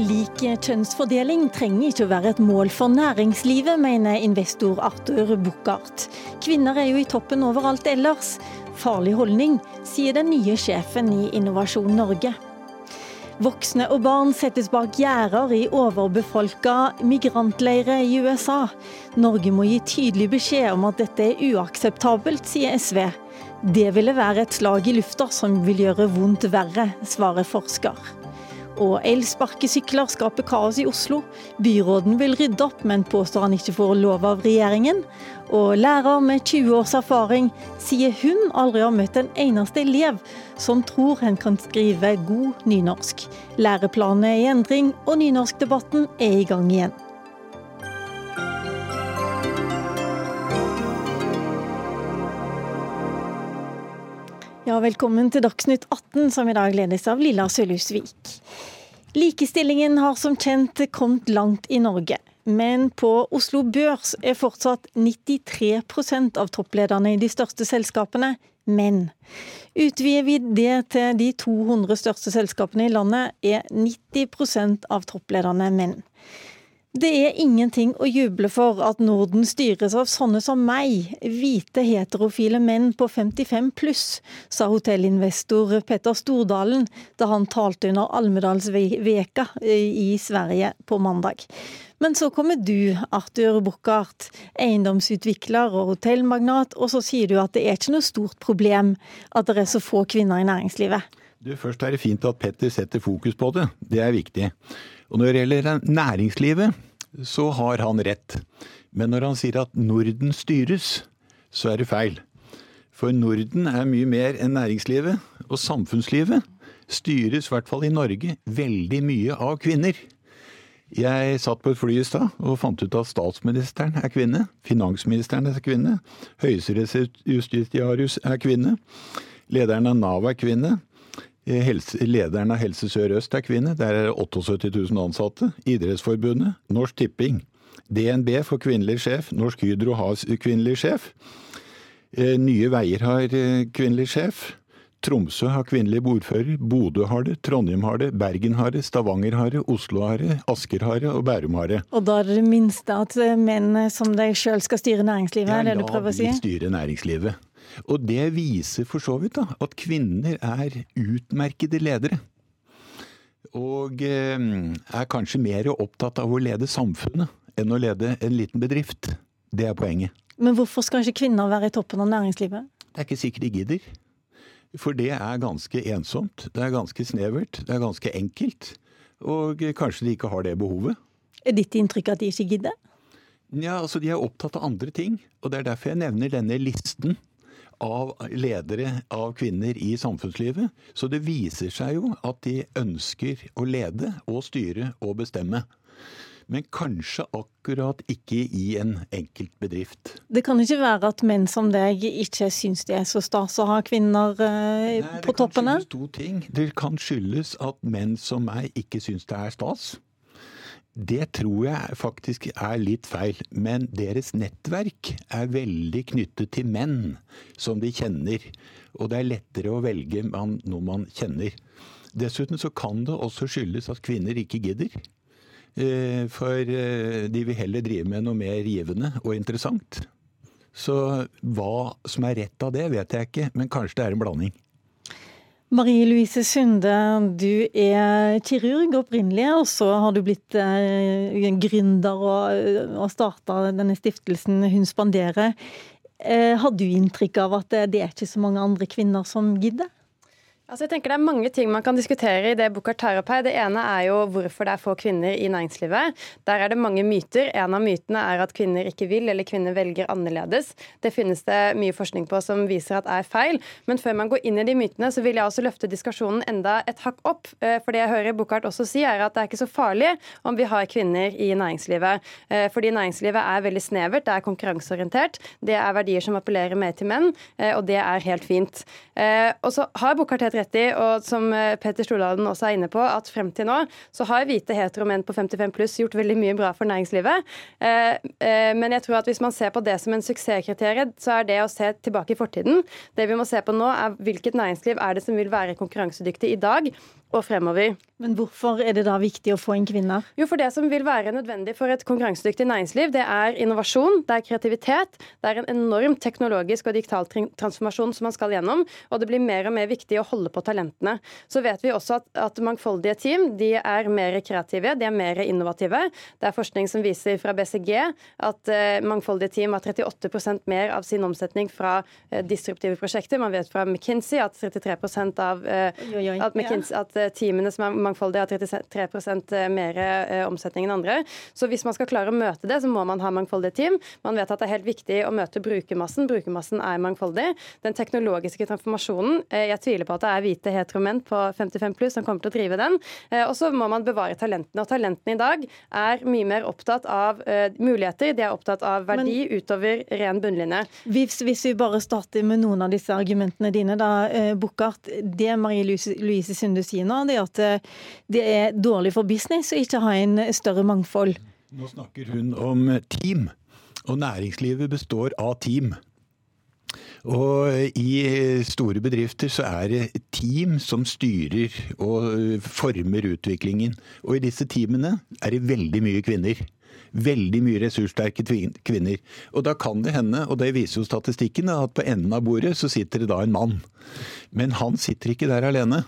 Lik kjønnsfordeling trenger ikke å være et mål for næringslivet, mener investor Arthur Buchardt. Kvinner er jo i toppen overalt ellers. Farlig holdning, sier den nye sjefen i Innovasjon Norge. Voksne og barn settes bak gjerder i overbefolka migrantleirer i USA. Norge må gi tydelig beskjed om at dette er uakseptabelt, sier SV. Det ville være et slag i lufta som vil gjøre vondt verre, svarer forsker. Og elsparkesykler skaper kaos i Oslo. Byråden vil rydde opp, men påstår han ikke får lov av regjeringen. Og lærer med 20 års erfaring sier hun aldri har møtt en eneste elev som tror han kan skrive god nynorsk. Læreplanene er i endring, og nynorskdebatten er i gang igjen. Ja, velkommen til Dagsnytt 18, som i dag ledes av Lilla Sølhusvik. Likestillingen har som kjent kommet langt i Norge. Men på Oslo Børs er fortsatt 93% av topplederne i de største selskapene menn. Utvider vi det til de 200 største selskapene i landet, er 90% av topplederne menn. Det er ingenting å juble for at Norden styres av sånne som meg, hvite heterofile menn på 55 pluss, sa hotellinvestor Petter Stordalen da han talte under Almedalsveka i Sverige på mandag. Men så kommer du, Arthur Buchardt, eiendomsutvikler og hotellmagnat, og så sier du at det er ikke noe stort problem at det er så få kvinner i næringslivet. Du, Først er det fint at Petter setter fokus på det. Det er viktig. Og når det gjelder næringslivet, så har han rett. Men når han sier at Norden styres, så er det feil. For Norden er mye mer enn næringslivet. Og samfunnslivet styres, i hvert fall i Norge, veldig mye av kvinner. Jeg satt på et fly i stad og fant ut at statsministeren er kvinne. Finansministeren er kvinne. Høyesterettsjustitiarius er kvinne. Lederen av Nav er kvinne. Eh, helse, lederen av Helse Sør-Øst er kvinne. Der er det 78 000 ansatte. Idrettsforbundet, Norsk Tipping. DNB får kvinnelig sjef. Norsk Hydro har kvinnelig sjef. Eh, Nye Veier har eh, kvinnelig sjef. Tromsø har kvinnelig bordfører. Bodø har det. Trondheim har det. Bergen har det. Stavanger har det. Oslo har det. Asker har det. Og Bærum har det. Og da er det det minste at menn som deg sjøl skal styre næringslivet? Ja, er det du prøver å si? Ja, de styre næringslivet. Og det viser for så vidt da, at kvinner er utmerkede ledere. Og eh, er kanskje mer opptatt av å lede samfunnet enn å lede en liten bedrift. Det er poenget. Men hvorfor skal ikke kvinner være i toppen av næringslivet? Det er ikke sikkert de gidder. For det er ganske ensomt. Det er ganske snevert. Det er ganske enkelt. Og kanskje de ikke har det behovet. Er ditt inntrykk at de ikke gidder? Ja, altså De er opptatt av andre ting. Og det er derfor jeg nevner denne listen av ledere av kvinner i samfunnslivet. Så det viser seg jo at de ønsker å lede og styre og bestemme. Men kanskje akkurat ikke i en enkelt bedrift. Det kan ikke være at menn som deg ikke syns det er så stas å ha kvinner eh, Nei, på toppene? Det kan skyldes to ting. Det kan skyldes at menn som meg ikke syns det er stas. Det tror jeg faktisk er litt feil, men deres nettverk er veldig knyttet til menn som de kjenner. Og det er lettere å velge noe man kjenner. Dessuten så kan det også skyldes at kvinner ikke gidder. Eh, for eh, de vil heller drive med noe mer givende og interessant. Så hva som er rett av det, vet jeg ikke, men kanskje det er en blanding. Marie Louise Sunde, du er kirurg opprinnelig, og så har du blitt eh, gründer og, og starta denne stiftelsen Hun spanderer. Eh, har du inntrykk av at det er ikke så mange andre kvinner som gidder? Altså jeg tenker Det er mange ting man kan diskutere i det boka tar opp her. Det ene er jo hvorfor det er få kvinner i næringslivet. Der er det mange myter. En av mytene er at kvinner ikke vil, eller kvinner velger annerledes. Det finnes det mye forskning på som viser at er feil. Men før man går inn i de mytene, så vil jeg også løfte diskusjonen enda et hakk opp. Eh, for det jeg hører Bukhart også si, er at det er ikke så farlig om vi har kvinner i næringslivet. Eh, fordi næringslivet er veldig snevert, det er konkurranseorientert. Det er verdier som appellerer mer til menn, eh, og det er helt fint. Og så har Bukhart helt rett i, og som eh, Petter Stordalen også er inne på, at frem til nå så har hvite heteromenn på 55 pluss gjort veldig mye bra for næringslivet. Men jeg tror at hvis man ser på det som en suksesskriterium, så er det å se tilbake i fortiden. Det vi må se på nå, er hvilket næringsliv er det som vil være konkurransedyktig i dag og fremover. Men hvorfor er det da viktig å få inn kvinner? Jo, for Det som vil være nødvendig for et konkurransedyktig næringsliv, det er innovasjon, det er kreativitet, det er en enorm teknologisk og digital transformasjon som man skal gjennom, og det blir mer og mer viktig å holde på talentene. Så vet vi også at, at mangfoldige team de er mer kreative, de er mer innovative. Det er forskning som viser fra BCG at uh, mangfoldige team har 38% mer av sin omsetning fra uh, disruptive prosjekter. Man vet fra McKinsey at 33 av uh, at, McKinsey, at teamene som er mangfoldige, har 33 mer eh, omsetning enn andre. Så hvis man skal klare å møte det, så må man ha mangfoldige team. Man vet at det er helt viktig å møte brukermassen. Brukermassen er mangfoldig. Den teknologiske transformasjonen, eh, jeg tviler på at det er hvite heteromenn på 55 pluss som kommer til å drive den. Eh, og så må man bevare talentene. Og talentene i dag er mye mer opptatt av muligheter, de er opptatt av verdi Men, utover ren bunnlinje. Hvis, hvis, vi bare starter med noen av disse argumentene dine, da, Bukkart. Det Marie Louise Sunde sier nå, det at eh, det er dårlig for business å ikke ha en større mangfold. Nå snakker hun om team, og næringslivet består av team. Og i store bedrifter så er det team som styrer og former utviklingen. Og i disse teamene er det veldig mye kvinner. Veldig mye ressurssterke kvinner. Og da kan det hende, og det viser jo statistikken, at på enden av bordet så sitter det da en mann. Men han sitter ikke der alene.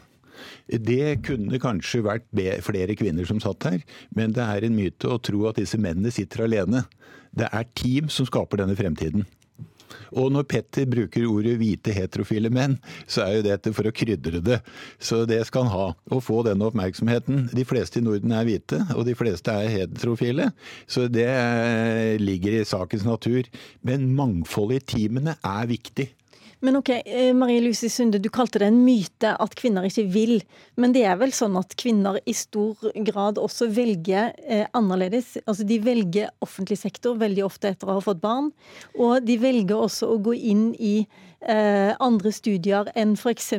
Det kunne kanskje vært flere kvinner som satt her, men det er en myte å tro at disse mennene sitter alene. Det er team som skaper denne fremtiden. Og når Petter bruker ordet hvite heterofile menn, så er jo dette for å krydre det. Så det skal han ha. Å få den oppmerksomheten. De fleste i Norden er hvite, og de fleste er heterofile. Så det ligger i sakens natur. Men mangfoldet i teamene er viktig. Men ok, eh, Marie Lucy Sunde, du kalte det en myte at kvinner ikke vil. Men det er vel sånn at kvinner i stor grad også velger eh, annerledes. Altså De velger offentlig sektor veldig ofte etter å ha fått barn. Og de velger også å gå inn i eh, andre studier enn f.eks.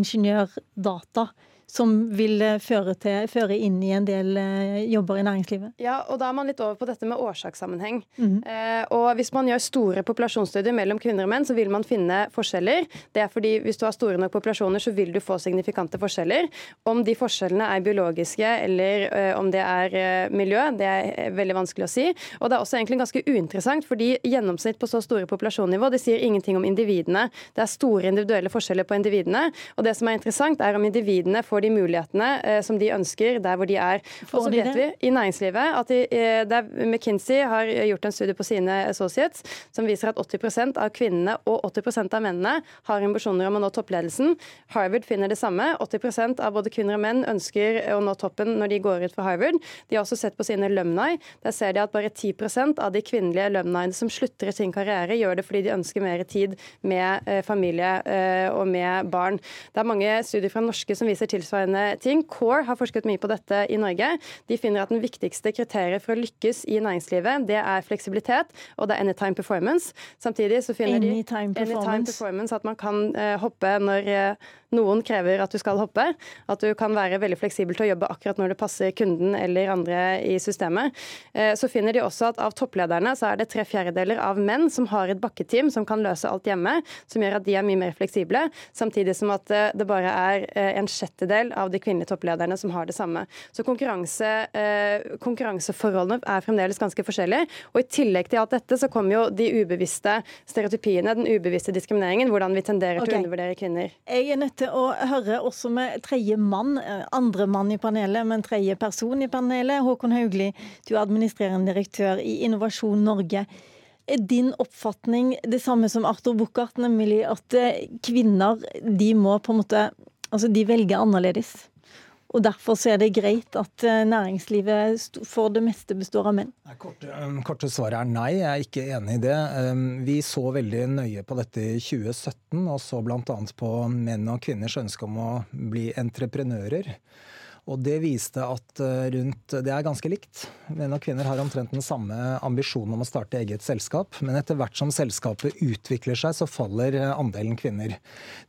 ingeniørdata som vil eh, føre, til, føre, inn i en del eh, jobber i næringslivet. Ja, og da er man litt over på dette med årsakssammenheng. Mm. Eh, og hvis man gjør store populasjonsstudier mellom kvinner og menn, så vil man finne forskjeller. Det er fordi hvis du har store nok populasjoner, så vil du få signifikante forskjeller. Om de forskjellene er biologiske eller eh, om det er eh, miljø, det er veldig vanskelig å si. Og det er også egentlig ganske uinteressant, fordi gjennomsnitt på så store populasjonsnivå, det sier ingenting om individene. Det er store individuelle forskjeller på individene. Og det som er interessant, er om individene får de mulighetene eh, som de ønsker der hvor de er. Og så vet vi i næringslivet at de, eh, McKinsey har gjort en studie på sine associates som viser at 80 av kvinnene og 80 av mennene har ambisjoner om å nå toppledelsen. Harvard finner det samme. 80 av både kvinner og menn ønsker å nå toppen når de går ut fra Harvard. De har også sett på sine alumni. Der ser de at bare 10 av de kvinnelige alumniene som slutter i sin karriere, gjør det fordi de ønsker mer tid med eh, familie og med barn. Det er mange studier fra norske som viser tilsvarende ting. Core har forsket mye på dette i Norge. De finner at den viktigste kriteriet for å lykkes i næringslivet, det er fleksibilitet, og det er anytime performance. Samtidig så finner anytime de performance. anytime performance at man kan uh, hoppe når uh, noen krever at du skal hoppe. At du kan være veldig fleksibel til å jobbe akkurat når det passer kunden eller andre i systemet. Uh, så finner de også at av topplederne så er det tre fjerdedeler av menn som har et bakketeam som kan løse alt hjemme, som gjør at de er mye mer fleksible, samtidig som at det bare er en sjettedel del av de kvinnelige topplederne som har det samme. Så konkurranse, eh, konkurranseforholdene er fremdeles ganske forskjellige. Og i tillegg til alt dette så kommer jo de ubevisste stereotypiene, den ubevisste diskrimineringen, hvordan vi tenderer okay. til å undervurdere kvinner. Jeg er nødt til å høre også med tredje mann, eh, andre mann i panelet, men tredje person i panelet. Håkon Haugli, du er administrerende direktør i Innovasjon Norge. Er din oppfatning det samme som Arthur Buchardt, nemlig at eh, kvinner de må på en måte Altså, de velger annerledes. Og Derfor er det greit at eh, næringslivet for det meste består av menn. Korte, um, korte svaret er nei, jeg er ikke enig i det. Um, vi så veldig nøye på dette i 2017, og så bl.a. på menn og kvinners ønske om å bli entreprenører. Og det viste at eh, rundt Det er ganske likt. Menn og kvinner har omtrent den samme ambisjonen om å starte eget selskap. Men etter hvert som selskapet utvikler seg, så faller eh, andelen kvinner.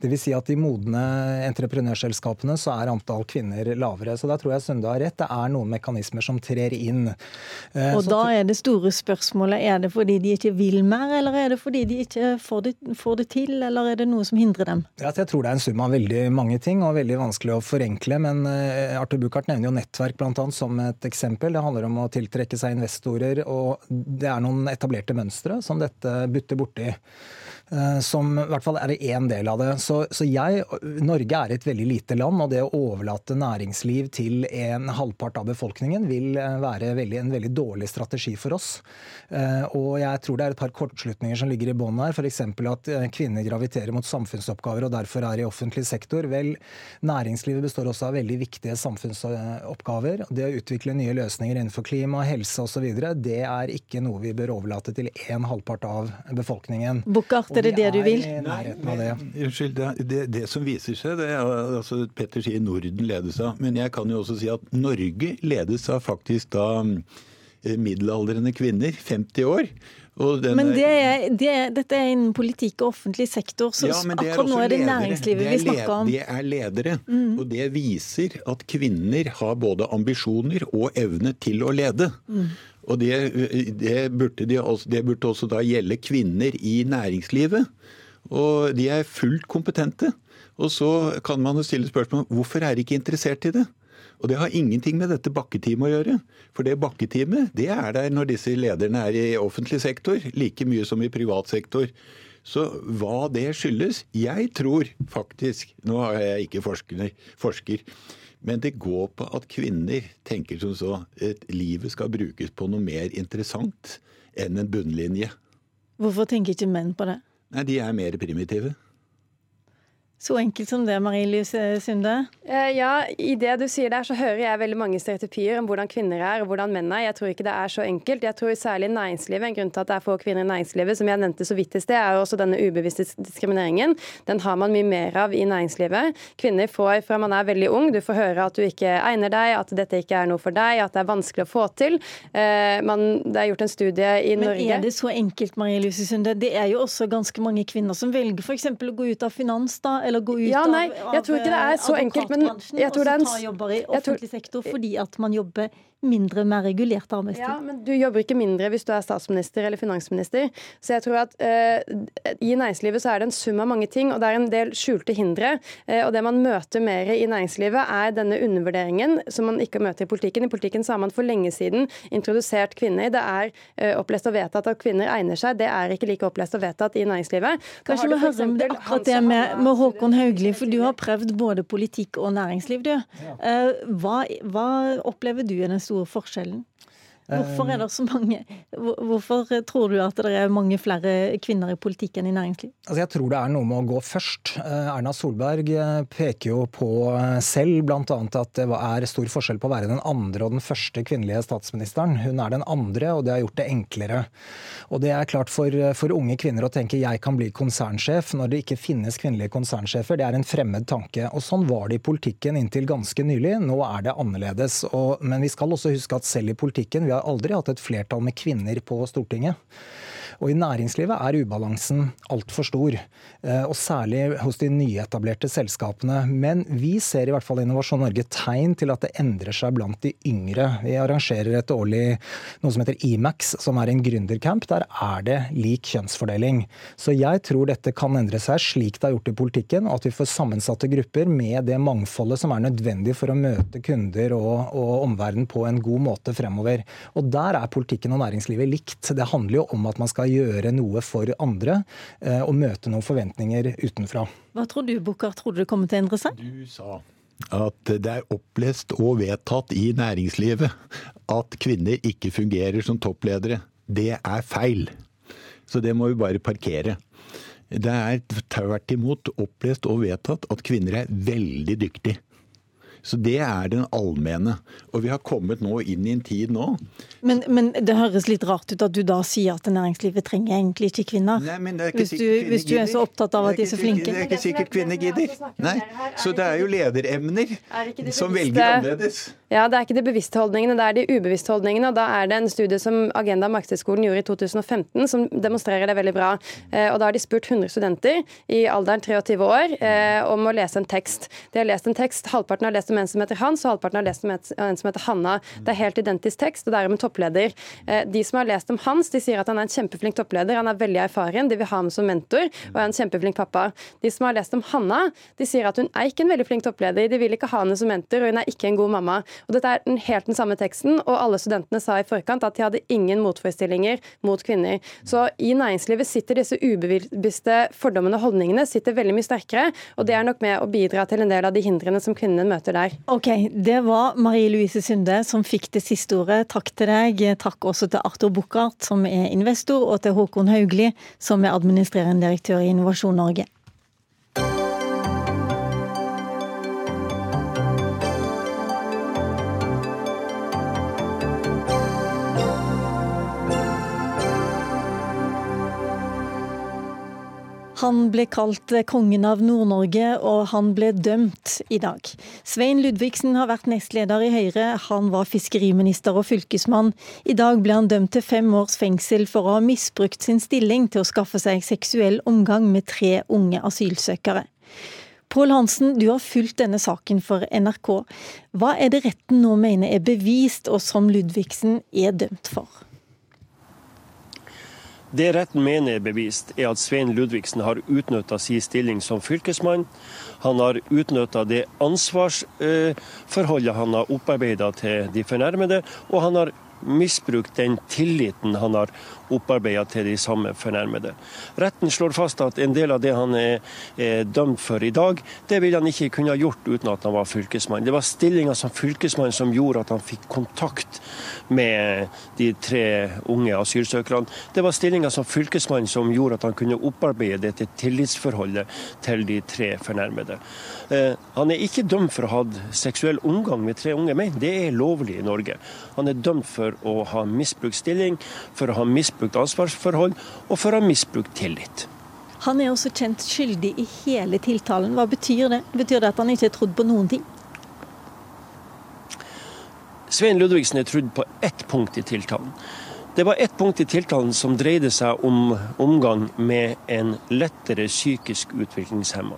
Dvs. Si at i modne entreprenørselskapene så er antall kvinner lavere. Så da tror jeg Sunde har rett. Det er noen mekanismer som trer inn. Og så da er det store spørsmålet er det fordi de ikke vil mer, eller er det fordi de ikke får det, får det til, eller er det noe som hindrer dem? Jeg tror det er en sum av veldig mange ting, og veldig vanskelig å forenkle. Men eh, Arthur Buchardt nevner jo nettverk blant annet, som et eksempel. Det handler om å tiltrekke seg investorer, og det er noen etablerte mønstre som dette butter borti. Eh, som i hvert fall er én del av det. Så, så, jeg, Norge er et veldig lite land, og det å overlate næringsliv til en halvpart av befolkningen vil eh, være veldig, en veldig dårlig strategi for oss. Eh, og jeg tror det er et par kortslutninger som ligger i bånn her. F.eks. at kvinner graviterer mot samfunnsoppgaver og derfor er i offentlig sektor. Vel, næringslivet består også av veldig viktige samfunnsoppgaver. Det å utvikle nye løsninger innenfor klima, helse osv. det er ikke noe vi bør overlate til en halvpart av befolkningen. Bukkart, er det det du vil? Nei, unnskyld. Det, det, det, som viser seg, det er altså Petter sier Norden ledes av. Men jeg kan jo også si at Norge ledes av faktisk da eh, middelaldrende kvinner, 50 år. Men det er, det er, dette er innen politikk og offentlig sektor, så ja, akkurat nå er det næringslivet vi snakker om. Det er ledere, mm. og det viser at kvinner har både ambisjoner og evne til å lede. Mm. Og det, det, burde de, det, burde også da gjelde kvinner i næringslivet. Og de er fullt kompetente. Og så kan man jo stille spørsmål hvorfor er de ikke interessert i det? Og det har ingenting med dette bakketeamet å gjøre. For det bakketeamet det er der når disse lederne er i offentlig sektor, like mye som i privat sektor. Så hva det skyldes Jeg tror faktisk Nå er jeg ikke forsker, forsker men det går på at kvinner tenker som så at livet skal brukes på noe mer interessant enn en bunnlinje. Hvorfor tenker ikke menn på det? Nei, De er mer primitive. Så enkelt som det, Marie-Lys Sunde? Eh, ja, i det du sier der, så hører jeg veldig mange stereotypier om hvordan kvinner er og hvordan menn er. Jeg tror ikke det er så enkelt. Jeg tror særlig næringslivet, En grunn til at det er få kvinner i næringslivet, som jeg nevnte så vidt i sted, er også denne ubevisste diskrimineringen. Den har man mye mer av i næringslivet. Kvinner får fra man er veldig ung, du får høre at du ikke egner deg, at dette ikke er noe for deg, at det er vanskelig å få til. Eh, man, det er gjort en studie i Men Norge Men er det så enkelt, Marie-Lise Sunde? Det er jo også ganske mange kvinner som velger f.eks. å gå ut av finans, da eller gå ut ja, nei, jeg tror ikke det er så enkelt, men jeg tror det er en... jobber i offentlig sektor fordi at man jobber mindre med regulert arbeidstid. Ja, men du jobber ikke mindre hvis du er statsminister eller finansminister. Så jeg tror at uh, i næringslivet så er det en sum av mange ting, og det er en del skjulte hindre. Uh, og det man møter mer i næringslivet, er denne undervurderingen som man ikke møter i politikken. I politikken så har man for lenge siden introdusert kvinner. Det er uh, opplest og vedtatt at kvinner egner seg. Det er ikke like opplest og vedtatt i næringslivet. Kanskje vi hører om det akkurat det med, med Håkon Haugli, for du har prøvd både politikk og næringsliv, du. Hva, hva opplever du i den store forskjellen? Hvorfor er det så mange Hvorfor tror du at det er mange flere kvinner i politikken enn i næringsliv? Altså jeg tror det er noe med å gå først. Eh, Erna Solberg eh, peker jo på eh, selv bl.a. at det er stor forskjell på å være den andre og den første kvinnelige statsministeren. Hun er den andre, og det har gjort det enklere. Og det er klart for, for unge kvinner å tenke jeg kan bli konsernsjef når det ikke finnes kvinnelige konsernsjefer. Det er en fremmed tanke. Og sånn var det i politikken inntil ganske nylig. Nå er det annerledes. Og, men vi skal også huske at selv i politikken vi har aldri hatt et flertall med kvinner på Stortinget. Og i næringslivet er ubalansen altfor stor, eh, og særlig hos de nyetablerte selskapene. Men vi ser i hvert fall Innovasjon Norge tegn til at det endrer seg blant de yngre. Vi arrangerer et årlig noe som heter Emax, som er en gründercamp. Der er det lik kjønnsfordeling. Så jeg tror dette kan endre seg slik det har gjort i politikken, og at vi får sammensatte grupper med det mangfoldet som er nødvendig for å møte kunder og, og omverdenen på en god måte fremover. Og der er politikken og næringslivet likt. Det handler jo om at man skal gjøre noe for andre eh, og møte noen forventninger utenfra. Hva tror du, Bukkar? Tror du det kommer til å endre seg? Du sa at det er opplest og vedtatt i næringslivet at kvinner ikke fungerer som toppledere. Det er feil. Så det må vi bare parkere. Det er tvert imot opplest og vedtatt at kvinner er veldig dyktige. Så det er den allmenne. Og vi har kommet nå inn i en tid nå men, men, det høres litt rart ut at du da sier at næringslivet trenger egentlig ikke kvinner? Nei, men det er ikke hvis, du, hvis du er så opptatt av at de er så flinke? Det er ikke sikkert kvinner gidder. Nei. Så det er jo lederemner som velger annerledes. Ja, det er ikke de bevisste holdningene, det er de ubevisste holdningene. og Da er det en studie som Agenda Markedshøgskolen gjorde i 2015 som demonstrerer det veldig bra. Eh, og Da har de spurt 100 studenter i alderen 23 år eh, om å lese en tekst. De har lest en tekst, Halvparten har lest om en som heter Hans, og halvparten har lest om en som heter Hanna. Det er helt identisk tekst, og det er om en toppleder. Eh, de som har lest om Hans, de sier at han er en kjempeflink toppleder, han er veldig erfaren, de vil ha ham som mentor, og er en kjempeflink pappa. De som har lest om Hanna, de sier at hun er ikke en veldig flink toppleder, de vil ikke ha henne som mentor, og hun er ikke en god mamma. Og Dette er den, helt den samme teksten, og alle studentene sa i forkant at de hadde ingen motforestillinger mot kvinner. Så i næringslivet sitter disse ubevisste fordommene og holdningene sitter veldig mye sterkere, og det er nok med å bidra til en del av de hindrene som kvinnene møter der. Ok, Det var Marie Louise Sunde som fikk det siste ordet. Takk til deg. Takk også til Arthur Buchardt, som er investor, og til Håkon Haugli, som er administrerende direktør i Innovasjon Norge. Han ble kalt kongen av Nord-Norge, og han ble dømt i dag. Svein Ludvigsen har vært nestleder i Høyre, han var fiskeriminister og fylkesmann. I dag ble han dømt til fem års fengsel for å ha misbrukt sin stilling til å skaffe seg seksuell omgang med tre unge asylsøkere. Pål Hansen, du har fulgt denne saken for NRK. Hva er det retten nå mener er bevist, og som Ludvigsen er dømt for? Det retten mener er bevist, er at Svein Ludvigsen har utnytta sin stilling som fylkesmann. Han har utnytta det ansvarsforholdet han har opparbeida til de fornærmede, og han har misbrukt den tilliten han har opparbeida til de samme fornærmede. Retten slår fast at en del av det han er, er, dømt for i dag, det ville han ikke kunne ha gjort uten at han var fylkesmann. Det var stillinga som fylkesmann som gjorde at han fikk kontakt med de tre unge asylsøkerne. Det var stillinga som fylkesmann som gjorde at han kunne opparbeide dette tillitsforholdet til de tre fornærmede. Eh, han er ikke dømt for å ha hatt seksuell omgang med tre unge menn, det er lovlig i Norge. Han er dømt for å ha misbrukt stilling, for å ha misbrukt misbrukt ansvarsforhold og for å ha misbrukt tillit. Han er også kjent skyldig i hele tiltalen. Hva betyr det? Betyr det at han ikke er trodd på noen ting? Svein Ludvigsen er trodd på ett punkt i tiltalen. Det var ett punkt i tiltalen som dreide seg om omgang med en lettere psykisk utviklingshemma.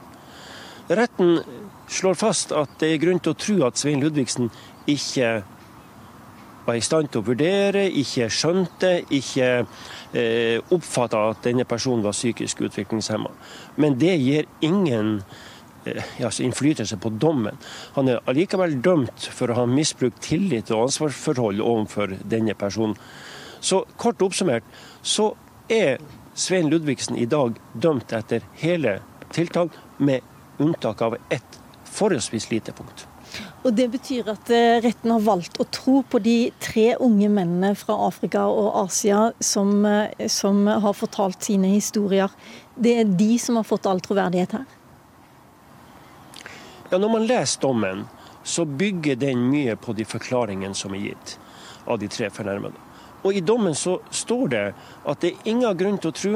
Retten slår fast at det er grunn til å tro at Svein Ludvigsen ikke var i stand til å vurdere, ikke skjønte, ikke eh, oppfatta at denne personen var psykisk utviklingshemma. Men det gir ingen eh, altså innflytelse på dommen. Han er allikevel dømt for å ha misbrukt tillit og ansvarsforhold overfor denne personen. Så kort oppsummert så er Svein Ludvigsen i dag dømt etter hele tiltak, med unntak av ett forholdsvis lite punkt. Og Det betyr at eh, retten har valgt å tro på de tre unge mennene fra Afrika og Asia som, eh, som har fortalt sine historier. Det er de som har fått all troverdighet her? Ja, Når man leser dommen, så bygger den mye på de forklaringene som er gitt av de tre fornærmede. Og I dommen så står det at det er ingen grunn til å tro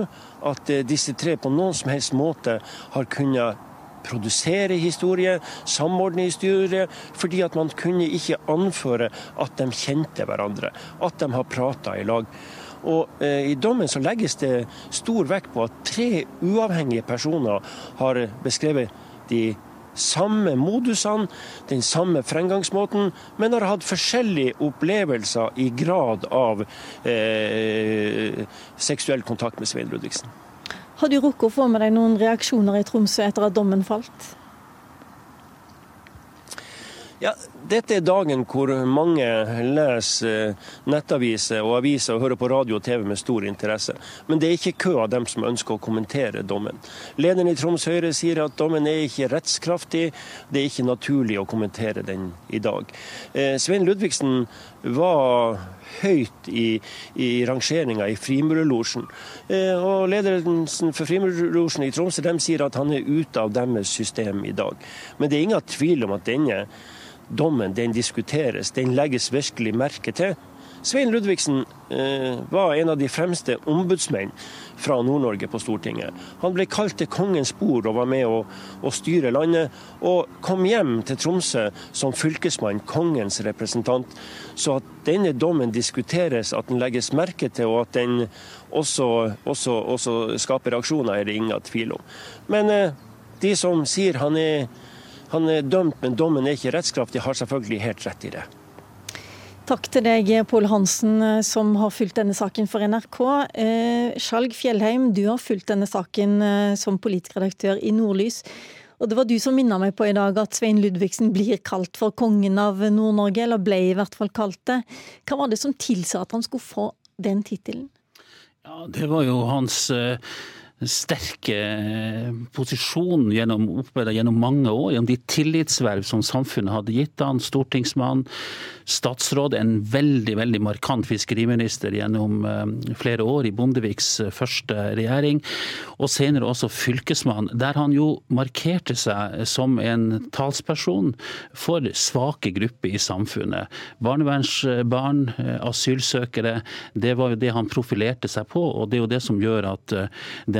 at eh, disse tre på noen som helst måte har kunnet produsere historie, samordne historie, fordi at man kunne ikke anføre at de kjente hverandre, at de har prata i lag. Og eh, I dommen så legges det stor vekt på at tre uavhengige personer har beskrevet de samme modusene, den samme fremgangsmåten, men har hatt forskjellige opplevelser i grad av eh, seksuell kontakt med Svein Ludvigsen. Har du rukket å få med deg noen reaksjoner i Tromsø etter at dommen falt? Ja, dette er dagen hvor mange leser nettaviser og aviser og hører på radio og TV med stor interesse. Men det er ikke kø av dem som ønsker å kommentere dommen. Lederen i Troms Høyre sier at dommen er ikke rettskraftig, det er ikke naturlig å kommentere den i dag. Eh, Svein Ludvigsen var høyt i, i rangeringa i Frimurerlosjen. Eh, og ledelsen for Frimurerlosjen i Tromsø de sier at han er ute av deres system i dag. Men det er ingen tvil om at denne dommen den diskuteres, den legges virkelig merke til. Svein Ludvigsen eh, var en av de fremste ombudsmenn fra Nord-Norge på Stortinget. Han ble kalt til kongens bord og var med å, å, styre landet, og kom hjem til Tromsø som fylkesmann, kongens representant. Så at denne dommen diskuteres, at den legges merke til, og at den også, også, også skaper reaksjoner, er det ingen tvil om. Men eh, de som sier han er, han er dømt, men dommen er ikke rettskraftig, har selvfølgelig helt rett i det. Takk til deg, Pål Hansen, som har fulgt denne saken for NRK. Eh, Skjalg Fjellheim, du har fulgt denne saken eh, som politikkredaktør i Nordlys. Og det var du som minna meg på i dag at Svein Ludvigsen blir kalt for kongen av Nord-Norge, eller ble i hvert fall kalt det. Hva var det som tilsa at han skulle få den tittelen? Ja, det var jo hans eh sterke posisjon gjennom, gjennom mange år, gjennom de tillitsverv som samfunnet hadde gitt han, stortingsmann, statsråd, en veldig veldig markant fiskeriminister gjennom eh, flere år i Bondeviks eh, første regjering, og senere også fylkesmann, der han jo markerte seg som en talsperson for svake grupper i samfunnet. Barnevernsbarn, eh, asylsøkere, det var jo det han profilerte seg på, og det er jo det som gjør at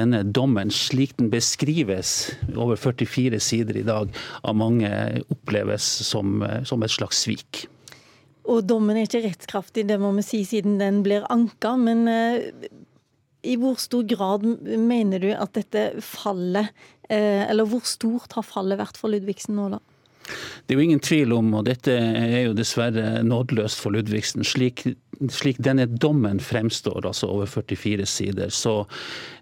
denne dommen, slik den beskrives over 44 sider i dag, av mange oppleves som, som et slags svik. Og dommen er ikke rettskraftig, det må vi si, siden den blir anka. Men eh, i hvor stor grad mener du at dette fallet, eh, eller hvor stort har fallet vært for Ludvigsen nå, da? Det er jo ingen tvil om, og dette er jo dessverre nådeløst for Ludvigsen, slik, slik denne dommen fremstår, altså over 44 sider, så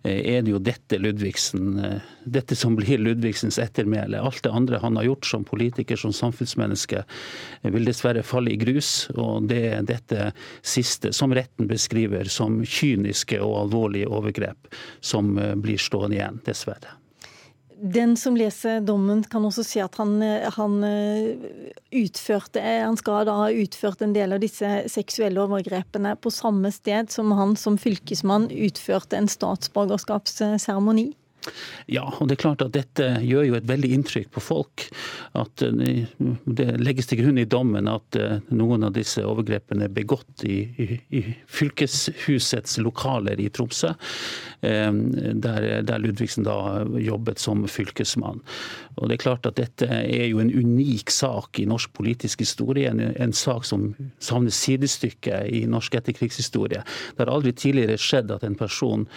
eh, er det jo dette Ludvigsen, eh, dette som blir Ludvigsens ettermæle. Alt det andre han har gjort som politiker, som samfunnsmenneske, eh, vil dessverre falle i grus. Og det er dette siste, som retten beskriver som kyniske og alvorlige overgrep, som blir stående igjen, dessverre. Den som leser dommen, kan også si at han, han, eh, utførte Han skal da ha utført en del av disse seksuelle overgrepene på samme sted som han som fylkesmann utførte en statsborgerskapsseremoni. Ja, og det er klart at dette gjør jo et veldig inntrykk på folk. At eh, det legges til grunn i dommen at eh, noen av disse overgrepene er begått i, i, i fylkeshusets lokaler i Tromsø, eh, der, der, Ludvigsen da jobbet som fylkesmann. Og det er klart at dette er jo en unik sak i norsk politisk historie, en, en sak som savner sidestykke i norsk etterkrigshistorie. Det har aldri tidligere skjedd at en person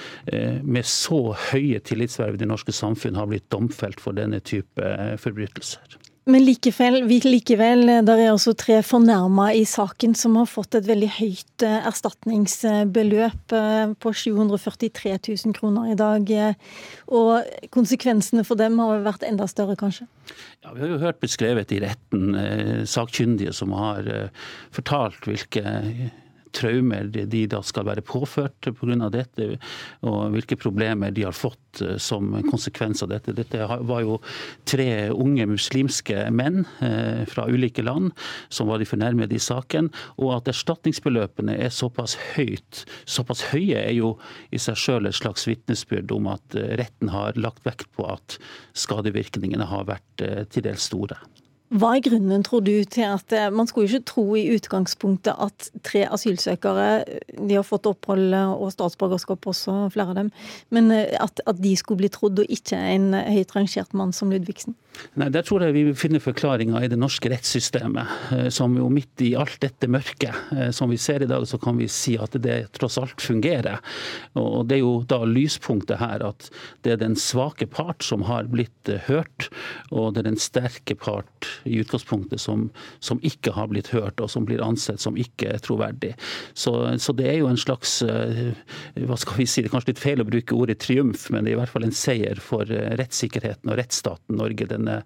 med så høye tillits tillitsverv i det norske samfunn har blitt domfelt for denne type eh, forbrytelser. Men likevel, likevel der er altså tre fornærma i saken som har fått et veldig høyt eh, erstatningsbeløp eh, på 743 000 kroner i dag. Og konsekvensene for dem har vært enda større, kanskje? Ja, Vi har jo hørt beskrevet i retten sakkyndige som har fortalt hvilke traumer de da skal være påført pga. dette, og hvilke problemer de har fått eh, som konsekvens av dette. Dette var jo tre unge muslimske menn eh, fra ulike land som var de fornærmede i saken. Og at erstatningsbeløpene er såpass høyt, såpass høye, er jo i seg sjøl et slags vitnesbyrd om at eh, retten har lagt vekt på at skadevirkningene har vært til dels store. Hva er grunnen, tror du, til at eh, Man skulle ikke tro i utgangspunktet at tre asylsøkere, de har fått opphold og statsborgerskap også, flere av dem, men eh, at, at de skulle bli trodd, og ikke en høyt rangert mann som Ludvigsen? Nei, Der tror jeg vi finner forklaringa i det norske rettssystemet. Eh, som jo midt i alt dette mørket som vi ser i dag, så kan vi si at det tross alt fungerer. Og det er jo da lyspunktet her at det er den svake part som har blitt hørt, og det er den sterke part i utgangspunktet som, som, ikke har blitt hørt, og som blir ansett som ikke troverdig. Så, så, det er jo en slags eh, hva skal vi si, Det er kanskje litt feil å bruke ordet triumf, men det er i hvert fall en seier for eh, rettssikkerheten og rettsstaten Norge, denne,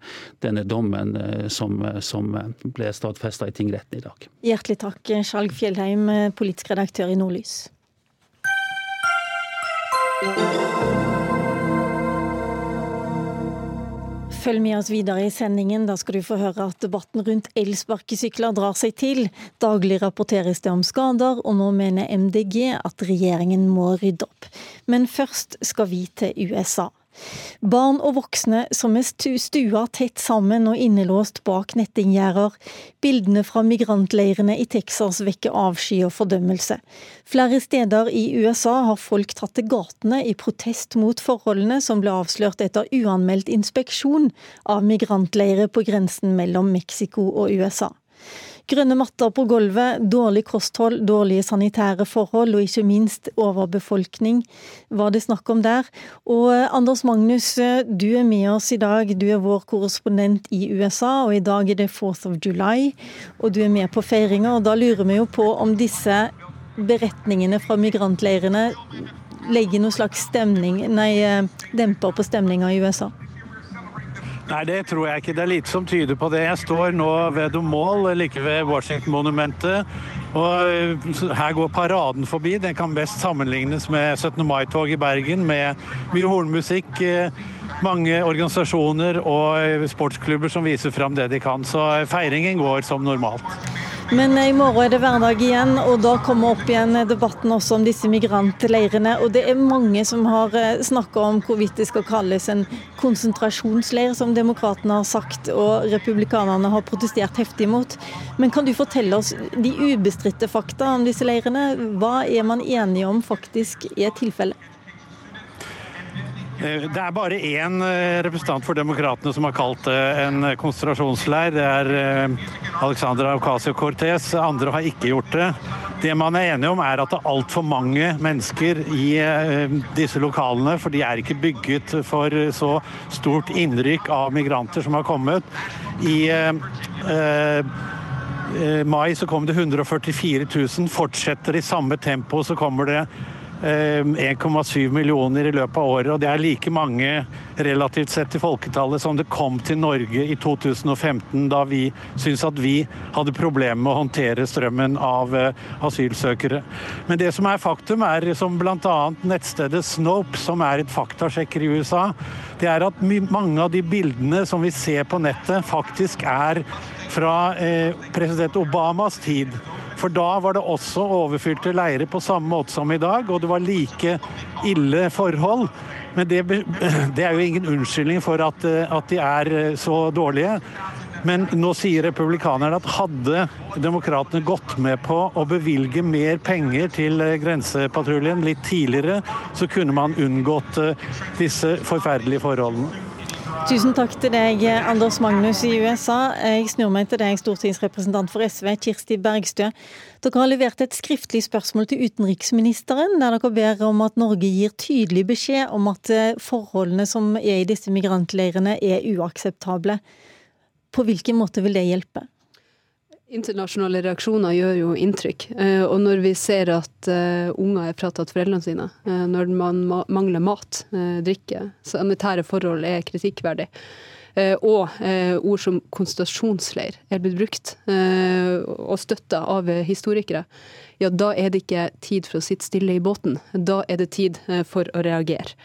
denne dommen eh, som, som ble stadfesta i tingretten i dag. Hjertelig takk, Skjalg Fjellheim, politisk redaktør i Nordlys. Følg med oss videre i sendingen. Da skal du få høre at debatten rundt elsparkesykler drar seg til. Daglig rapporteres det om skader, og nå mener MDG at regjeringen må rydde opp. Men først skal vi til USA. Barn og voksne som er stua tett sammen og innelåst bak nettinggjerder. Bildene fra migrantleirene i Texas vekker avsky og fordømmelse. Flere steder i USA har folk tatt til gatene i protest mot forholdene som ble avslørt etter uanmeldt inspeksjon av migrantleirer på grensen mellom Mexico og USA. Grønne matter på gulvet, dårlig kosthold, dårlige sanitære forhold og ikke minst overbefolkning var det snakk om der. Og eh, Anders Magnus, eh, du er med oss i dag. Du er vår korrespondent i USA, og i dag er det 4th of July. Og du er med på feiringa, og da lurer vi jo på om disse beretningene fra migrantleirene legger noe slags stemning, nei, eh, demper på stemninga i USA? Nei, det tror jeg ikke. Det er lite som tyder på det. Jeg står nå ved The Mall, like ved Washington-monumentet. Og eh, her går paraden forbi. Den kan best sammenlignes med 17. mai-tog i Bergen, med mye hornmusikk. Mange organisasjoner og sportsklubber som viser fram det de kan. Så feiringen går som normalt. Men i morgen er det hverdag igjen, og da kommer opp igjen debatten også om disse migrantleirene. Og det er mange som har eh, snakka om hvorvidt det skal kalles en konsentrasjonsleir, som demokratene har sagt og republikanerne har protestert heftig mot. Men kan du fortelle oss de ubestridte fakta om disse leirene? Hva er man enige om faktisk er tilfellet? Eh, det er bare én eh, representant for Demokratene som har kalt det en konsentrasjonsleir. Det er eh, Alexandra Ocasio-Cortez. Andre har ikke gjort det. Det man er enige om, er at det er altfor mange mennesker i disse lokalene. For de er ikke bygget for så stort innrykk av migranter som har kommet. I mai så kom det 144 000. Fortsetter i samme tempo, så kommer det 1,7 eh, millioner i løpet av året. og Det er like mange relativt sett til folketallet som det kom til Norge i 2015, da vi syntes at vi hadde problemer med å håndtere strømmen av eh, asylsøkere. Men det som er faktum, er som bl.a. nettstedet Snope, som er et faktasjekker i USA, det er at mange av de bildene som vi ser på nettet, faktisk er fra eh, president Obamas tid. For da var det også overfylte leirer på samme måte som i dag, og det var like ille forhold. Men det, det er jo ingen unnskyldning for at, at de er eh, så dårlige. Men nå sier republikanerne at hadde demokratene gått med på å bevilge mer penger til eh, grensepatruljen litt tidligere, så kunne man unngått eh, disse forferdelige forholdene. Tusen takk til deg, Anders Magnus i USA. Jeg snur meg til deg, stortingsrepresentant for SV, Kirsti Bergstø. Dere har levert et skriftlig spørsmål til utenriksministeren, der dere ber om at Norge gir tydelig beskjed om at eh, forholdene som er i disse migrantleirene er uakseptable. På hvilken måte vil det hjelpe? Internasjonale reaksjoner gjør jo inntrykk. Eh, og når vi ser at uh, unger er fratatt foreldrene sine, uh, når man mangler mat, drikke, sanitære forhold er kritikkverdig, og ord som konsentrasjonsleir er blitt brukt og støtta av historikere, ja, da er det ikke tid for å sitte stille i båten. Da er det tid for å reagere.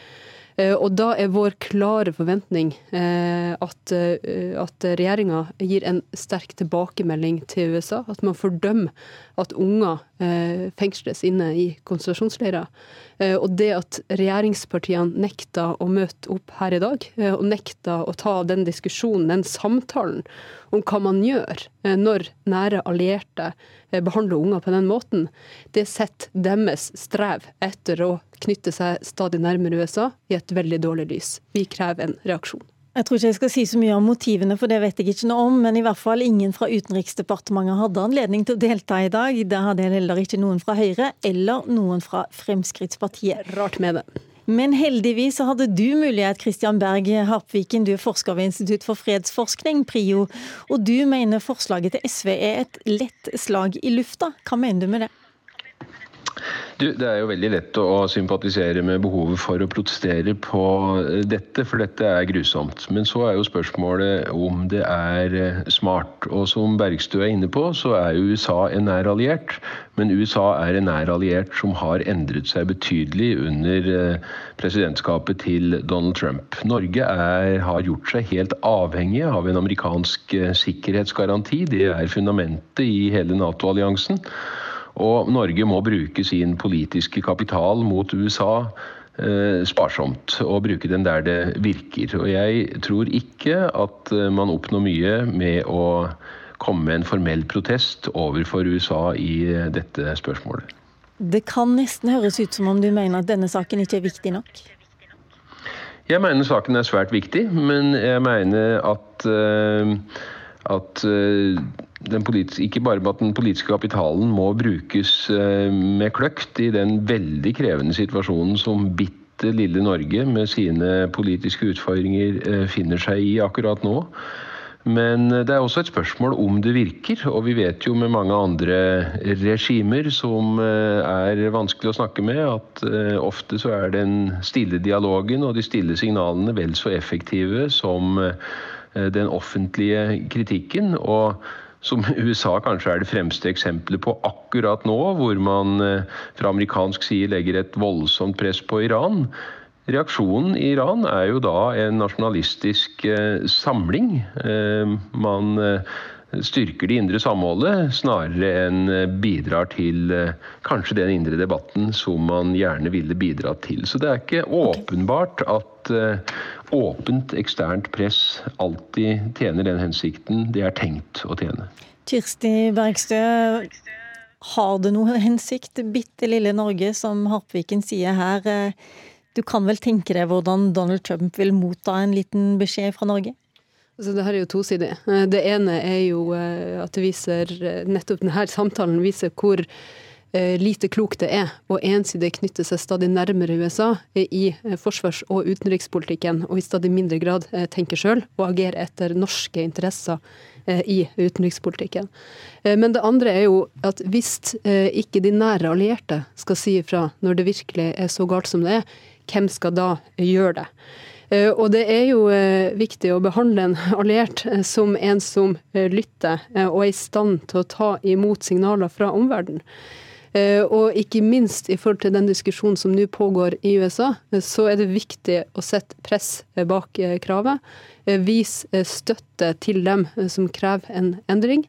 Eh, og da er vår klare forventning eh, at, eh, at regjeringa gir en sterk tilbakemelding til USA. At man fordømmer at unger fengsles inne i konsentrasjonsleirer. Og det at regjeringspartiene nekta å møte opp her i dag, og nekta å ta den diskusjonen, den samtalen, om hva man gjør når nære allierte behandler unger på den måten, det setter deres strev etter å knytte seg stadig nærmere USA i et veldig dårlig lys. Vi krever en reaksjon. Jeg tror ikke jeg skal si så mye om motivene, for det vet jeg ikke noe om. Men i hvert fall ingen fra Utenriksdepartementet hadde anledning til å delta i dag. Det hadde heller ikke noen fra Høyre eller noen fra Fremskrittspartiet. Rart med det. Men heldigvis så hadde du mulighet, Christian Berg Harpviken, du er forsker ved Institutt for fredsforskning, PRIO. Og du mener forslaget til SV er et lett slag i lufta. Hva mener du med det? Du, det er jo veldig lett å sympatisere med behovet for å protestere på dette, for dette er grusomt. Men så er jo spørsmålet om det er eh, smart. Og som Bergstø er inne på, så er USA en nær alliert. Men USA er en nær alliert som har endret seg betydelig under eh, presidentskapet til Donald Trump. Norge er, har gjort seg helt avhengig av en amerikansk eh, sikkerhetsgaranti. Det er fundamentet i hele Nato-alliansen. Og Norge må bruke sin politiske kapital mot USA sparsomt og bruke den der det virker. Og jeg tror ikke at man oppnår mye med å komme med en formell protest overfor USA i dette spørsmålet. Det kan nesten høres ut som om du mener at denne saken ikke er viktig nok? Jeg mener saken er svært viktig, men jeg mener at, uh, at uh, ikke bare at den politiske kapitalen må brukes uh, med kløkt i den veldig krevende situasjonen som bitte lille Norge med sine politiske utfordringer finner seg i akkurat nå. Men det er også et spørsmål om det virker. Og vi vet jo med mange andre regimer som eh, er vanskelig å snakke med, at eh, ofte så er den stille dialogen og de stille signalene vel så effektive som eh, den offentlige kritikken. og som USA kanskje er det fremste eksempelet på akkurat nå, hvor man fra amerikansk side legger et voldsomt press på Iran. Reaksjonen i Iran er jo da en nasjonalistisk eh, samling. Eh, man eh, styrker det indre samholdet snarere enn bidrar til kanskje den indre debatten som man gjerne ville bidratt til. Så det er ikke åpenbart at åpent eksternt press alltid tjener den hensikten det er tenkt å tjene. Kirsti Bergstø, har det noen hensikt, bitte lille Norge, som Harpviken sier her? Du kan vel tenke deg hvordan Donald Trump vil motta en liten beskjed fra Norge? Altså, det her er jo tosidig. Eh, det ene er jo eh, at det viser eh, Nettopp denne samtalen viser hvor lite klokt det er å ensidig knytte seg stadig nærmere USA i forsvars- og utenrikspolitikken, og i stadig mindre grad tenke sjøl og agere etter norske interesser i utenrikspolitikken. Men det andre er jo at hvis ikke de nære allierte skal si ifra når det virkelig er så galt som det er, hvem skal da gjøre det? Eh, og det er jo eh, viktig å behandle en alliert eh, som en som lytter og er i stand til å ta imot signaler fra omverdenen. Og ikke minst i forhold til den diskusjonen som nå pågår i USA, så er det viktig å sette press bak kravet. Vise støtte til dem som krever en endring.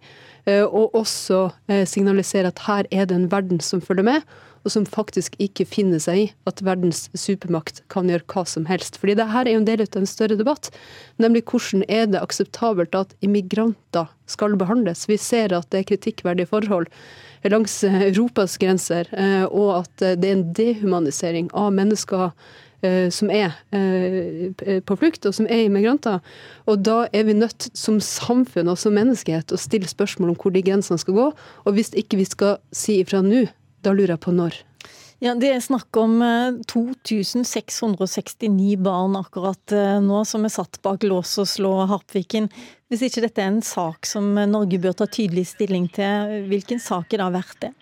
Og også signalisere at her er det en verden som følger med, og som faktisk ikke finner seg i at verdens supermakt kan gjøre hva som helst. Fordi det her er jo en del av en større debatt, nemlig hvordan er det akseptabelt at immigranter skal behandles. Vi ser at det er kritikkverdige forhold langs Europas grenser, eh, og at det er en dehumanisering av mennesker eh, som er eh, på flukt, og som er immigranter. Og da er vi nødt som samfunn og som menneskehet å stille spørsmål om hvor de grensene skal gå. Og hvis ikke vi skal si ifra nå, da lurer jeg på når. Ja, Det er snakk om 2669 eh, barn akkurat eh, nå som er satt bak lås og slå Harpviken. Hvis ikke dette er en sak som Norge bør ta tydelig stilling til, hvilken sak er da verdt det?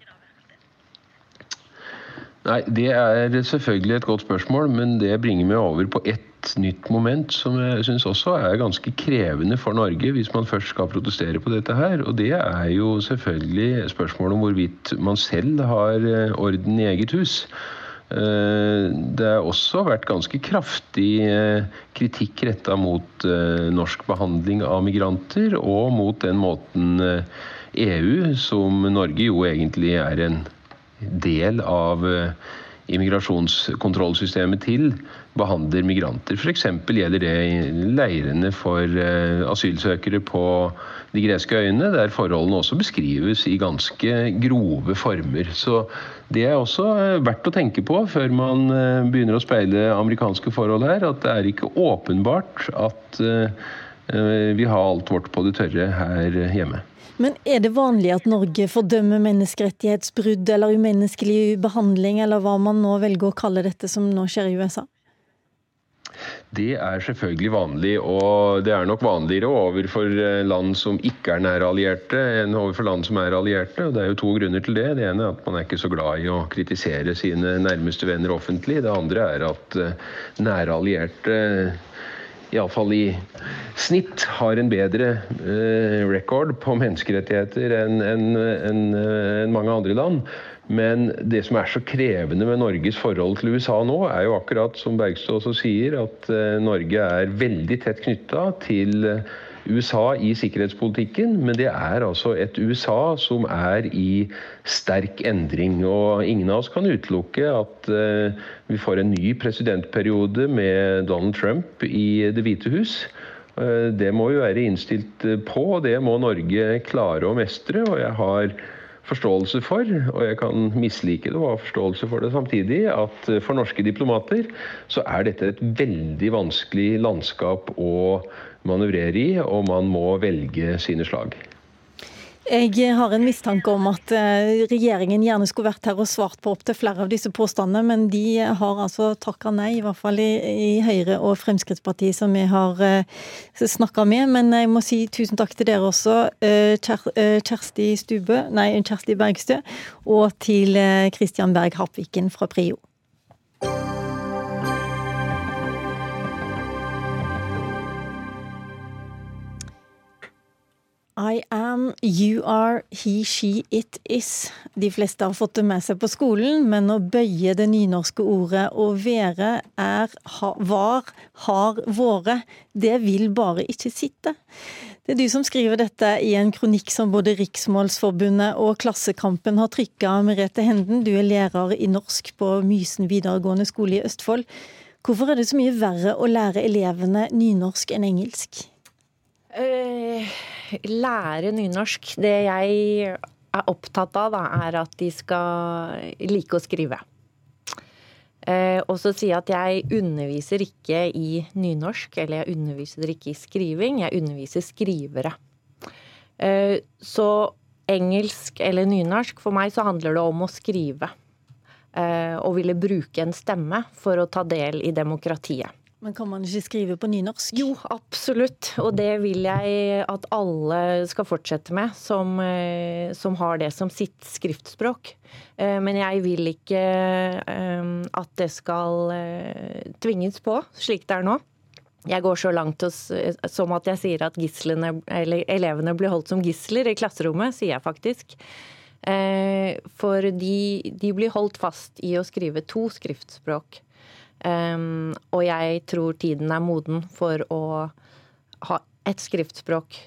Nei, Det er selvfølgelig et godt spørsmål, men det bringer meg over på ett nytt moment som jeg syns også er ganske krevende for Norge, hvis man først skal protestere på dette her. Og det er jo selvfølgelig spørsmålet om hvorvidt man selv har eh, orden i eget hus. Eh, det har også vært ganske kraftig eh, kritikk retta mot norsk behandling av migranter, og mot den måten EU, som Norge jo egentlig er en del av immigrasjonskontrollsystemet til, behandler migranter. F.eks. gjelder det leirene for eh, asylsøkere på de greske øyene, der forholdene også beskrives i ganske grove former. Så det er også eh, verdt å tenke på før man eh, begynner å speile amerikanske forhold her, at det er ikke åpenbart at vi har alt vårt på det tørre her hjemme. Men er det vanlig at Norge fordømmer menneskerettighetsbrudd eller umenneskelig behandling, eller hva man nå velger å kalle dette som nå skjer i USA? Det er selvfølgelig vanlig, og det er nok vanligere overfor eh, land som ikke er nære allierte, enn overfor land som er allierte. og Det er jo to grunner til det. Det ene er at man er ikke så glad i å kritisere sine nærmeste venner offentlig. Det andre er at eh, nære allierte iallfall i snitt har en bedre eh, record på menneskerettigheter enn en, en, en mange andre land. Men det som er så krevende med Norges forhold til USA nå, er jo akkurat som Bergstø også sier, at eh, Norge er veldig tett knytta til USA i sikkerhetspolitikken, men det er altså et USA som er i sterk endring. Og ingen av oss kan utelukke at uh, vi får en ny presidentperiode med Donald Trump i Det hvite hus. Det må vi være innstilt på, og det må Norge klare å mestre. Og jeg har forståelse for, og jeg kan mislike det og ha forståelse for det samtidig, at for norske diplomater så er dette et veldig vanskelig landskap å manøvrere i, og man må velge sine slag. Jeg har en mistanke om at eh, regjeringen gjerne skulle vært her og svart på opptil flere av disse påstandene, men de har altså takka nei, i hvert fall i, i, Høyre og Fremskrittspartiet som vi har eh, snakka med. Men jeg må si tusen takk til dere også, uh, Kjersti Stube, nei, Kjersti Bergstø, og til Kristian Berg Harpviken fra Prio. I am, you are, he, she, it is. De fleste har fått det med seg på skolen, men å bøye det nynorske ordet å være er, var, har, våre, det vil bare ikke sitte. Det er du som skriver dette i en kronikk som både Riksmålsforbundet og Klassekampen har trykka, Merete Henden. Du er lærer i norsk på Mysen videregående skole i Østfold. Hvorfor er det så mye verre å lære elevene nynorsk enn engelsk? Uh lære nynorsk. Det jeg er opptatt av, da, er at de skal like å skrive. Eh, og så si at jeg underviser ikke i nynorsk, eller jeg underviser ikke i skriving, jeg underviser skrivere. Eh, så engelsk eller nynorsk, for meg så handler det om å skrive. Eh, og ville bruke en stemme for å ta del i demokratiet. Men kan man ikke skrive på nynorsk? Jo, absolutt. Og det vil jeg at alle skal fortsette med, som, eh, som har det som sitt skriftspråk. Eh, men jeg vil ikke eh, at det skal tvinges på, slik det er nå. Jeg går så langt som at jeg sier at gislene, elevene blir holdt som gisler i klasserommet, sier jeg faktisk. For de, de blir holdt fast i å skrive to skriftspråk. Um, og jeg tror tiden er moden for å ha et skriftspråk,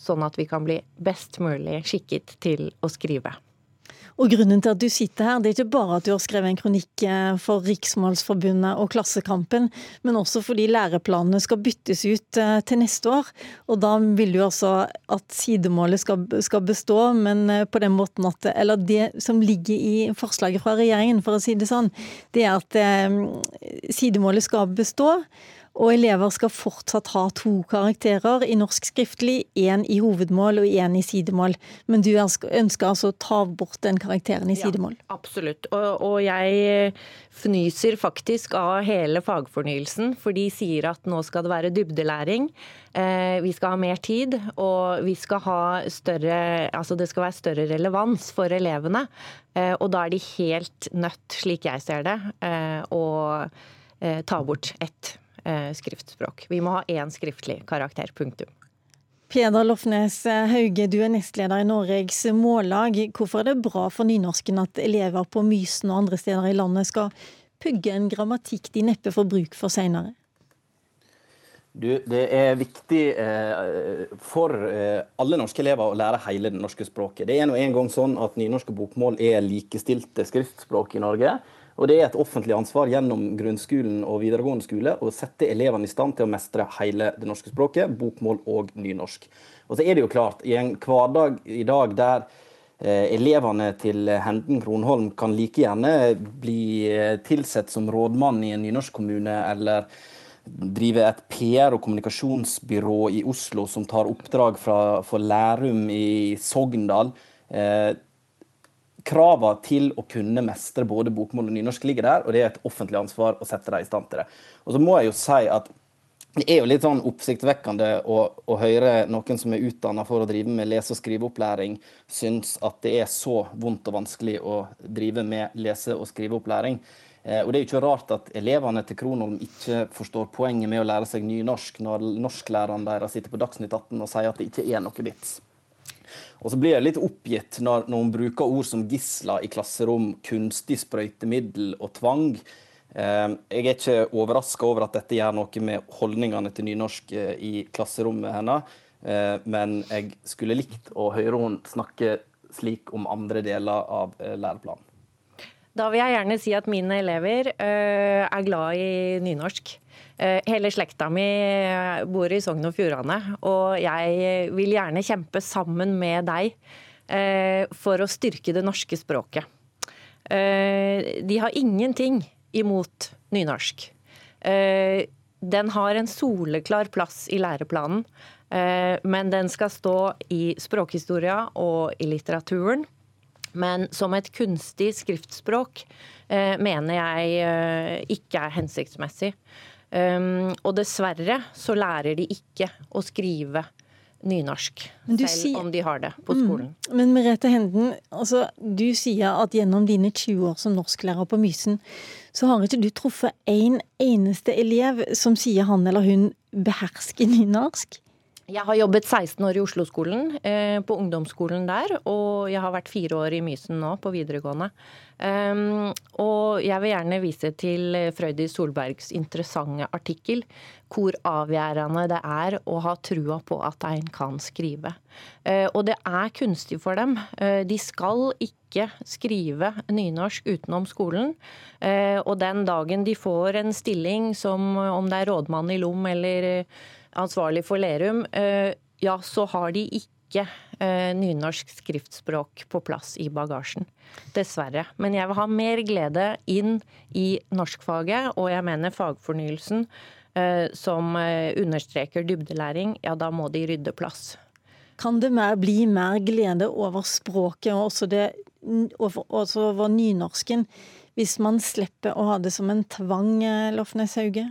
sånn at vi kan bli best mulig skikket til å skrive. Og Grunnen til at du sitter her, det er ikke bare at du har skrevet en kronikk eh, for Riksmålsforbundet og Klassekampen, men også fordi læreplanene skal byttes ut eh, til neste år. Og da vil du altså at sidemålet skal, skal bestå, men eh, på den måten at Eller det som ligger i forslaget fra regjeringen, for å si det sånn, det er at sidemålet skal bestå. Og elever skal fortsatt ha to karakterer i norsk skriftlig, én i hovedmål og én i sidemål. Men du ønsker altså å ta bort den karakteren i sidemål? Ja, absolutt. Og, og jeg fnyser faktisk av hele fagfornyelsen, for de sier at nå skal det være dybdelæring. Eh, vi skal ha mer tid, og vi skal ha større, altså det skal være større relevans for elevene. Eh, og da er de helt nødt, slik jeg ser det, eh, å ta bort ett skriftspråk. Vi må ha én skriftlig karakter. Punktum. Peder Lofnes Hauge, du er nestleder i Norges Mållag. Hvorfor er det bra for nynorsken at elever på Mysen og andre steder i landet skal pugge en grammatikk de neppe får bruk for seinere? det er viktig eh, for eh, alle norske elever å lære hele det norske språket. Det er nå en gang sånn at nynorsk og bokmål er likestilte skriftspråk i Norge. Og det er et offentlig ansvar gjennom grunnskolen og videregående skole å sette elevene i stand til å mestre hele det norske språket, bokmål og nynorsk. Og så er det jo klart, i en hverdag i dag der eh, elevene til Henden Kronholm kan like gjerne bli eh, tilsett som rådmann i en nynorskkommune, eller drive et PR- og kommunikasjonsbyrå i Oslo som tar oppdrag fra, for Lærum i Sogndal. Eh, kravene til å kunne mestre både bokmål og nynorsk ligger der, og det er et offentlig ansvar å sette dem i stand til det. Og så må jeg jo si at det er jo litt sånn oppsiktsvekkende å, å, høre noen som er utdanna for å drive med lese- og skriveopplæring, synes at det er så vondt og vanskelig å drive med lese- og skriveopplæring. Eh, og Det er jo ikke rart at elevene til Kronholm ikke forstår poenget med å lære seg nynorsk, når norsklæreren deres sitter på Dagsnytt 18 og sier at det ikke er noe vits. Og så blir jeg litt oppgitt når, når hun bruker ord som gisler i klasserom, kunstig sprøytemiddel og tvang. Jeg er ikke overraska over at dette gjør noe med holdningene til nynorsk i klasserommet hennes, men jeg skulle likt å høre henne snakke slik om andre deler av læreplanen. Da vil jeg gjerne si at mine elever er glad i nynorsk. Hele slekta mi bor i Sogn og Fjordane, og jeg vil gjerne kjempe sammen med deg for å styrke det norske språket. De har ingenting imot nynorsk. Den har en soleklar plass i læreplanen, men den skal stå i språkhistoria og i litteraturen. Men som et kunstig skriftspråk eh, mener jeg eh, ikke er hensiktsmessig. Um, og dessverre så lærer de ikke å skrive nynorsk, selv sier, om de har det på mm. skolen. Mm, men Merete Henden, altså, du sier at gjennom dine 20 år som norsklærer på Mysen, så har ikke du truffet en eneste elev som sier han eller hun behersker nynorsk? Jeg har jobbet 16 år i Oslo-skolen, eh, på ungdomsskolen der. Og jeg har vært fire år i Mysen nå, på videregående. Um, og jeg vil gjerne vise til Frøydis Solbergs interessante artikkel. Hvor avgjørende det er å ha trua på at en kan skrive. Uh, og det er kunstig for dem. De skal ikke skrive nynorsk utenom skolen. Og den dagen de får en stilling som om det er rådmann i Lom eller ansvarlig for Lerum, eh, ja, så har de ikke eh, nynorsk skriftspråk på plass i bagasjen. Dessverre. Men jeg vil ha mer glede inn i norskfaget, og jeg mener fagfornyelsen eh, som understreker dybdelæring, ja, da må de rydde plass. Kan det mer, bli mer glede over språket og også, det, også over nynorsken, hvis man slipper å ha det som en tvang, Lofnes Hauge?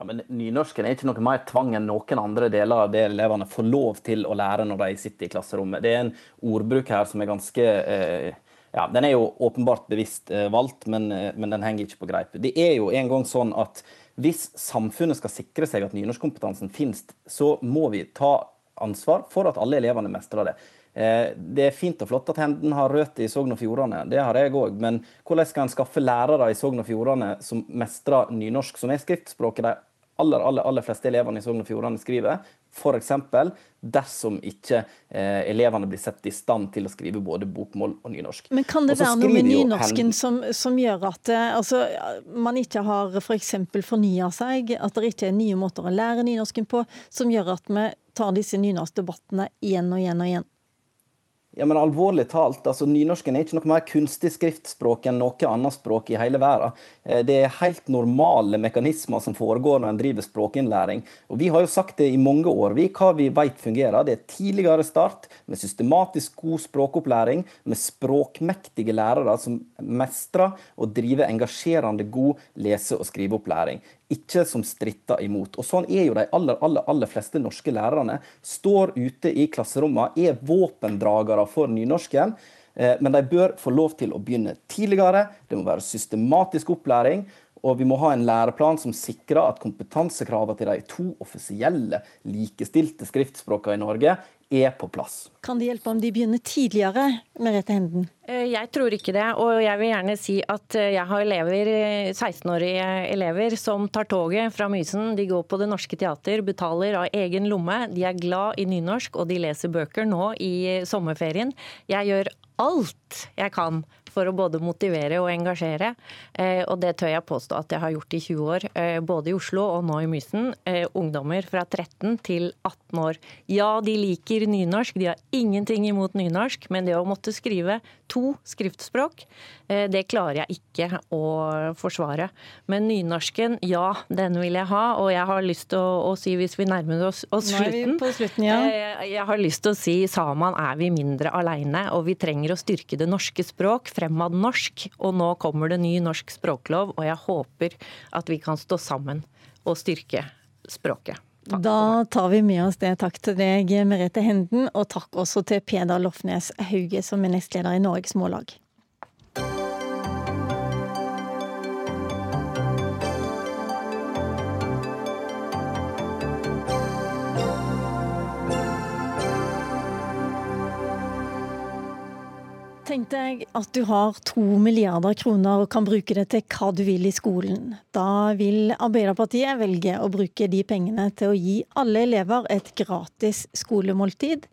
Ja, men Nynorsken er ikke noe mer tvang enn noen andre deler av det elevene får lov til å lære når de sitter i klasserommet. Det er en ordbruk her som er ganske eh, ja, Den er jo åpenbart bevisst eh, valgt, men, eh, men, den henger ikke på greip. Det er jo en gang sånn at hvis samfunnet skal sikre seg at nynorskkompetansen finnes, så må vi ta ansvar for at alle elevene mestrer det. Eh, det er fint og flott at Henden har røtter i Sogn og Fjordane, det har jeg òg. Men hvordan skal en skaffe lærere i Sogn og Fjordane som mestrer nynorsk, som er skriftspråket de aller, aller, aller fleste elevene i Sogn og Fjordane skriver. F.eks. dersom ikke eh, elevene blir sett i stand til å skrive både bokmål og nynorsk. Men kan det være noe med nynorsken som, som, gjør at eh, altså, man ikke har f.eks. For fornya seg, at det ikke er nye måter å lære nynorsken på, som gjør at vi tar disse nynorskdebattene igjen og igjen og igjen? Ja, men alvorlig talt, altså Nynorsken er ikke noe mer kunstig skriftspråk enn noe annet språk i hele verden. Eh, det er helt normale mekanismer som foregår når en driver språkinnlæring. Og Vi har jo sagt det i mange år, vi, hva vi vet fungerer. Det er tidligere start, med systematisk god språkopplæring, med språkmektige lærere som mestrer og driver engasjerende god lese- og skriveopplæring ikke som stritter imot. Og Sånn er jo de aller, aller, aller fleste norske lærerne. Står ute i klasserommene, er våpendragere for nynorsken. Eh, men de bør få lov til å begynne tidligere. Det må være systematisk opplæring. Og vi må ha en læreplan som sikrer at kompetansekravene til de to offisielle likestilte skriftspråkene i Norge er på plass. Kan det hjelpe om de begynner tidligere, Merete Henden? Eh, jeg tror ikke det. Og jeg vil gjerne si at eh, jeg har elever, 16-årige eh, elever som tar toget fra Mysen. De går på Det Norske Teater, betaler av egen lomme. De er glad i nynorsk, og de leser bøker nå i sommerferien. Jeg gjør alt jeg kan for å både motivere og engasjere. Eh, og det tør jeg påstå at jeg har gjort i 20 år, eh, både i Oslo og nå i Mysen. Eh, ungdommer fra 13 til 18 år. Ja, de liker nynorsk, de har ingenting imot nynorsk, men det å måtte skrive to skriftspråk, det klarer jeg ikke å forsvare. Men nynorsken, ja, den vil jeg ha. Og jeg har lyst til å, å si, hvis vi nærmer oss, oss slutten, slutten ja. Jeg har lyst til å si saman er vi mindre aleine, og vi trenger å styrke det norske språk fremad norsk, og nå kommer det ny norsk språklov, og jeg håper at vi kan stå sammen og styrke språket. Takk da tar vi med oss det. Takk til deg, Merete Henden, og takk også til Peder Lofnes Hauge, som er nestleder i Norges Mållag. Tenk deg at du har to milliarder kroner og kan bruke det til hva du vil i skolen. Da vil Arbeiderpartiet velge å bruke de pengene til å gi alle elever et gratis skolemåltid.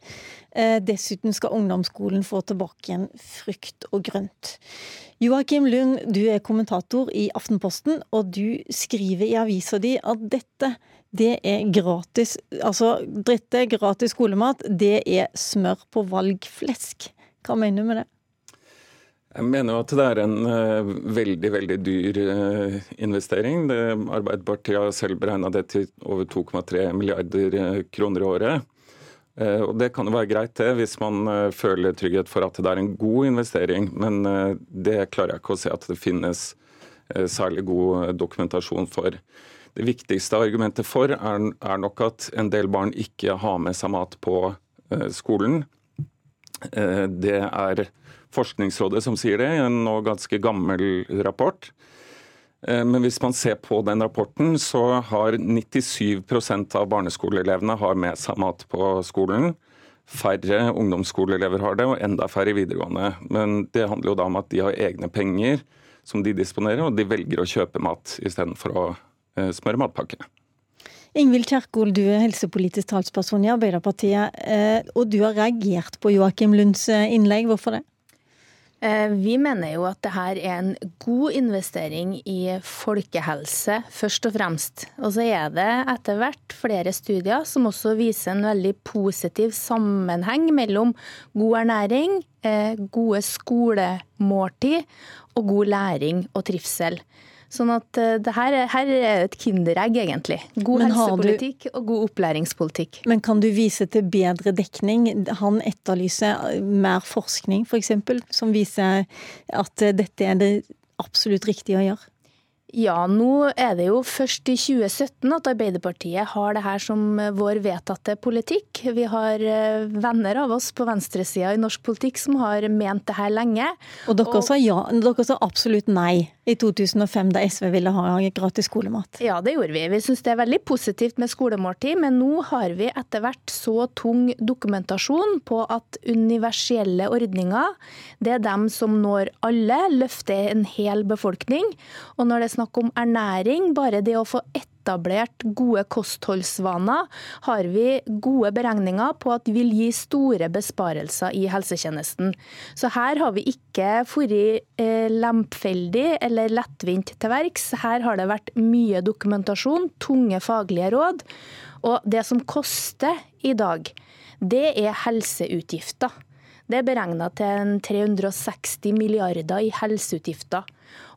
Eh, dessuten skal ungdomsskolen få tilbake igjen frukt og grønt. Joakim Lund, du er kommentator i Aftenposten, og du skriver i avisa di at dette det er gratis altså er gratis skolemat, det er smør på valgflesk. Hva mener du med det? Jeg mener jo at det er en uh, veldig veldig dyr uh, investering. Det, Arbeiderpartiet har selv beregna det til over 2,3 milliarder uh, kroner i året. og Det kan jo være greit det, hvis man føler trygghet for at det er en god investering. Men det klarer jeg ikke å se at det finnes særlig god dokumentasjon for. Det viktigste argumentet for er, er nok at en del barn ikke har med seg mat på skolen. Det er Forskningsrådet som sier det, i en nå ganske gammel rapport. Eh, men hvis man ser på den rapporten, så har 97% av barneskoleelevene har med seg mat på skolen. Færre ungdomsskoleelever har det, og enda færre videregående. Men det handler jo da om at de har egne penger som de disponerer, og de velger å kjøpe mat istedenfor å eh, smøre matpakke. Ingvild Kjerkol, du er helsepolitisk talsperson i Arbeiderpartiet, eh, og du har reagert på Joakim Lunds innlegg. Hvorfor det? Eh, vi mener jo at det her er en god investering i folkehelse, først og fremst. Og så er det etter hvert flere studier som også viser en veldig positiv sammenheng mellom god ernæring, eh, gode skolemåltid og god læring og trivsel. Sånn at uh, det her, her, er et kinderegg, egentlig. God helsepolitikk du, og god opplæringspolitikk. Men kan du vise til bedre dekning? Han etterlyser mer forskning, f.eks., som viser at dette er det absolutt riktige å gjøre? Ja, nå er det jo først i 2017 at Arbeiderpartiet har det her som vår vedtatte politikk. Vi har eh, venner av oss på venstresida i norsk politikk som har ment det her lenge. Og dere, og... Sa, ja, dere sa absolutt nei i 2005, da SV ville ha gratis skolemat? Ja, det gjorde vi. Vi syns det er veldig positivt med skolemåltid, men nå har vi etter hvert så tung dokumentasjon på at universelle ordninger, det er dem som når alle, løfter en hel befolkning. Og når det er snakk om ernæring, bare det å få etablert gode kostholdsvaner, har vi gode beregninger på at vil gi store besparelser i helsetjenesten. Så her har vi ikke vært lempfeldig lemfeldig eller lettvint til verks. Her har det vært mye dokumentasjon, tunge faglige råd. Og det som koster i dag, det er helseutgifter. Det er beregna til 360 milliarder i helseutgifter.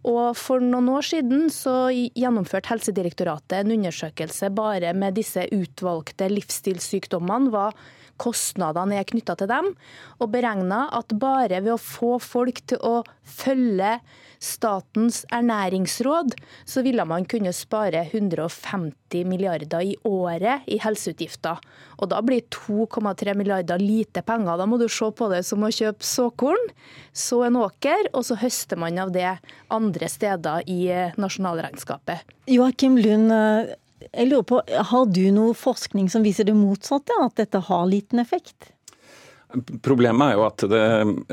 Og For noen år siden så gjennomførte Helsedirektoratet en undersøkelse bare med disse utvalgte livsstilssykdommene. hva kostnadene er knytta til dem, og beregna at bare ved å få folk til å følge Statens ernæringsråd, så ville man kunne spare 150 milliarder i året i helseutgifter. Og da blir 2,3 milliarder lite penger. Da må du se på det som å kjøpe såkorn, så en åker, og så høster man av det andre steder i eh, nasjonalregnskapet. Joakim Lund, eh, jeg lurer på, Har du noe forskning som viser det motsatte, at dette har liten effekt? Problemet er jo at det,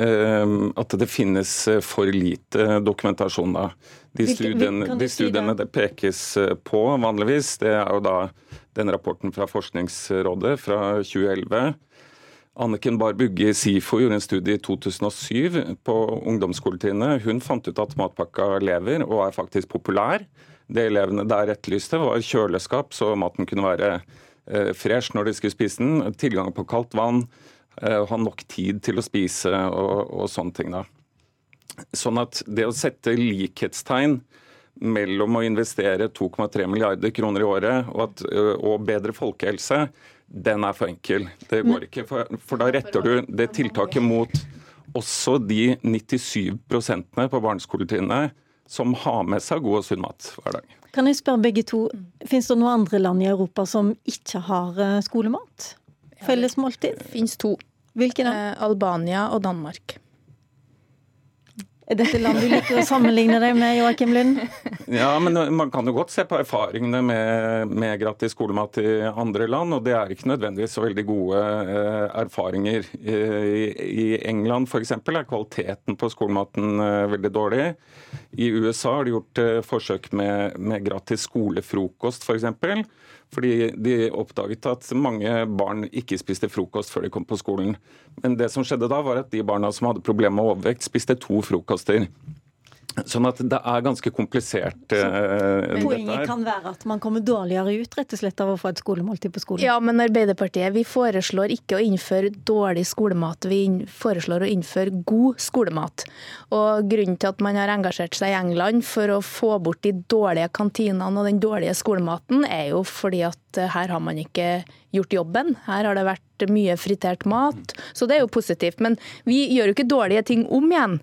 eh, at det, finnes for lite dokumentasjon. da. De studiene, de studiene det pekes på vanligvis, det er jo da den rapporten fra Forskningsrådet fra 2011. Anniken Barr Bugge i SIFO gjorde en studie i 2007 på ungdomsskoletrinnet. Hun fant ut at matpakka lever og er faktisk populær. Det elevene der etterlyste, var kjøleskap, så maten kunne være eh, fresh når de skulle spise den. Tilgang på kaldt vann Eh, ha nok tid til å spise og, og sånne ting. da. Sånn at det å sette likhetstegn mellom å investere 2,3 milliarder kroner i året og, at, eh, og, bedre folkehelse, den er for enkel. Det går ikke, for, for da retter du det tiltaket mot også de 97% på barneskoletrinnet som har med seg god og sunn mat hver dag. Kan jeg spørre begge to, Finnes det noen andre land i Europa som ikke har eh, skolemat? Felles måltid? Det finnes to. Hvilke da? Eh, Albania og Danmark. Er dette land du liker å sammenligne deg med, Joakim Lund? Ja, men man kan jo godt se på erfaringene med, med, gratis skolemat i andre land, og det er ikke nødvendigvis så veldig gode eh, erfaringer. I, i England f.eks. er kvaliteten på skolematen eh, veldig dårlig. I USA har de gjort eh, forsøk med, med gratis skolefrokost f.eks. For fordi de oppdaget at mange barn ikke spiste frokost før de kom på skolen. Men det som skjedde da, var at de barna som hadde problemer med overvekt, spiste to frokoster. Sånn at det er ganske komplisert. Så, uh, poenget kan være at man kommer dårligere ut rett og slett av å få et skolemåltid på skolen? Ja, men Arbeiderpartiet vi foreslår ikke å innføre dårlig skolemat, vi foreslår å innføre god skolemat. Og Grunnen til at man har engasjert seg i England for å få bort de dårlige kantinene og den dårlige skolematen, er jo fordi at eh, her har man ikke gjort jobben. Her har det vært mye fritert mat, så det er jo positivt. Men vi gjør jo ikke dårlige ting om igjen.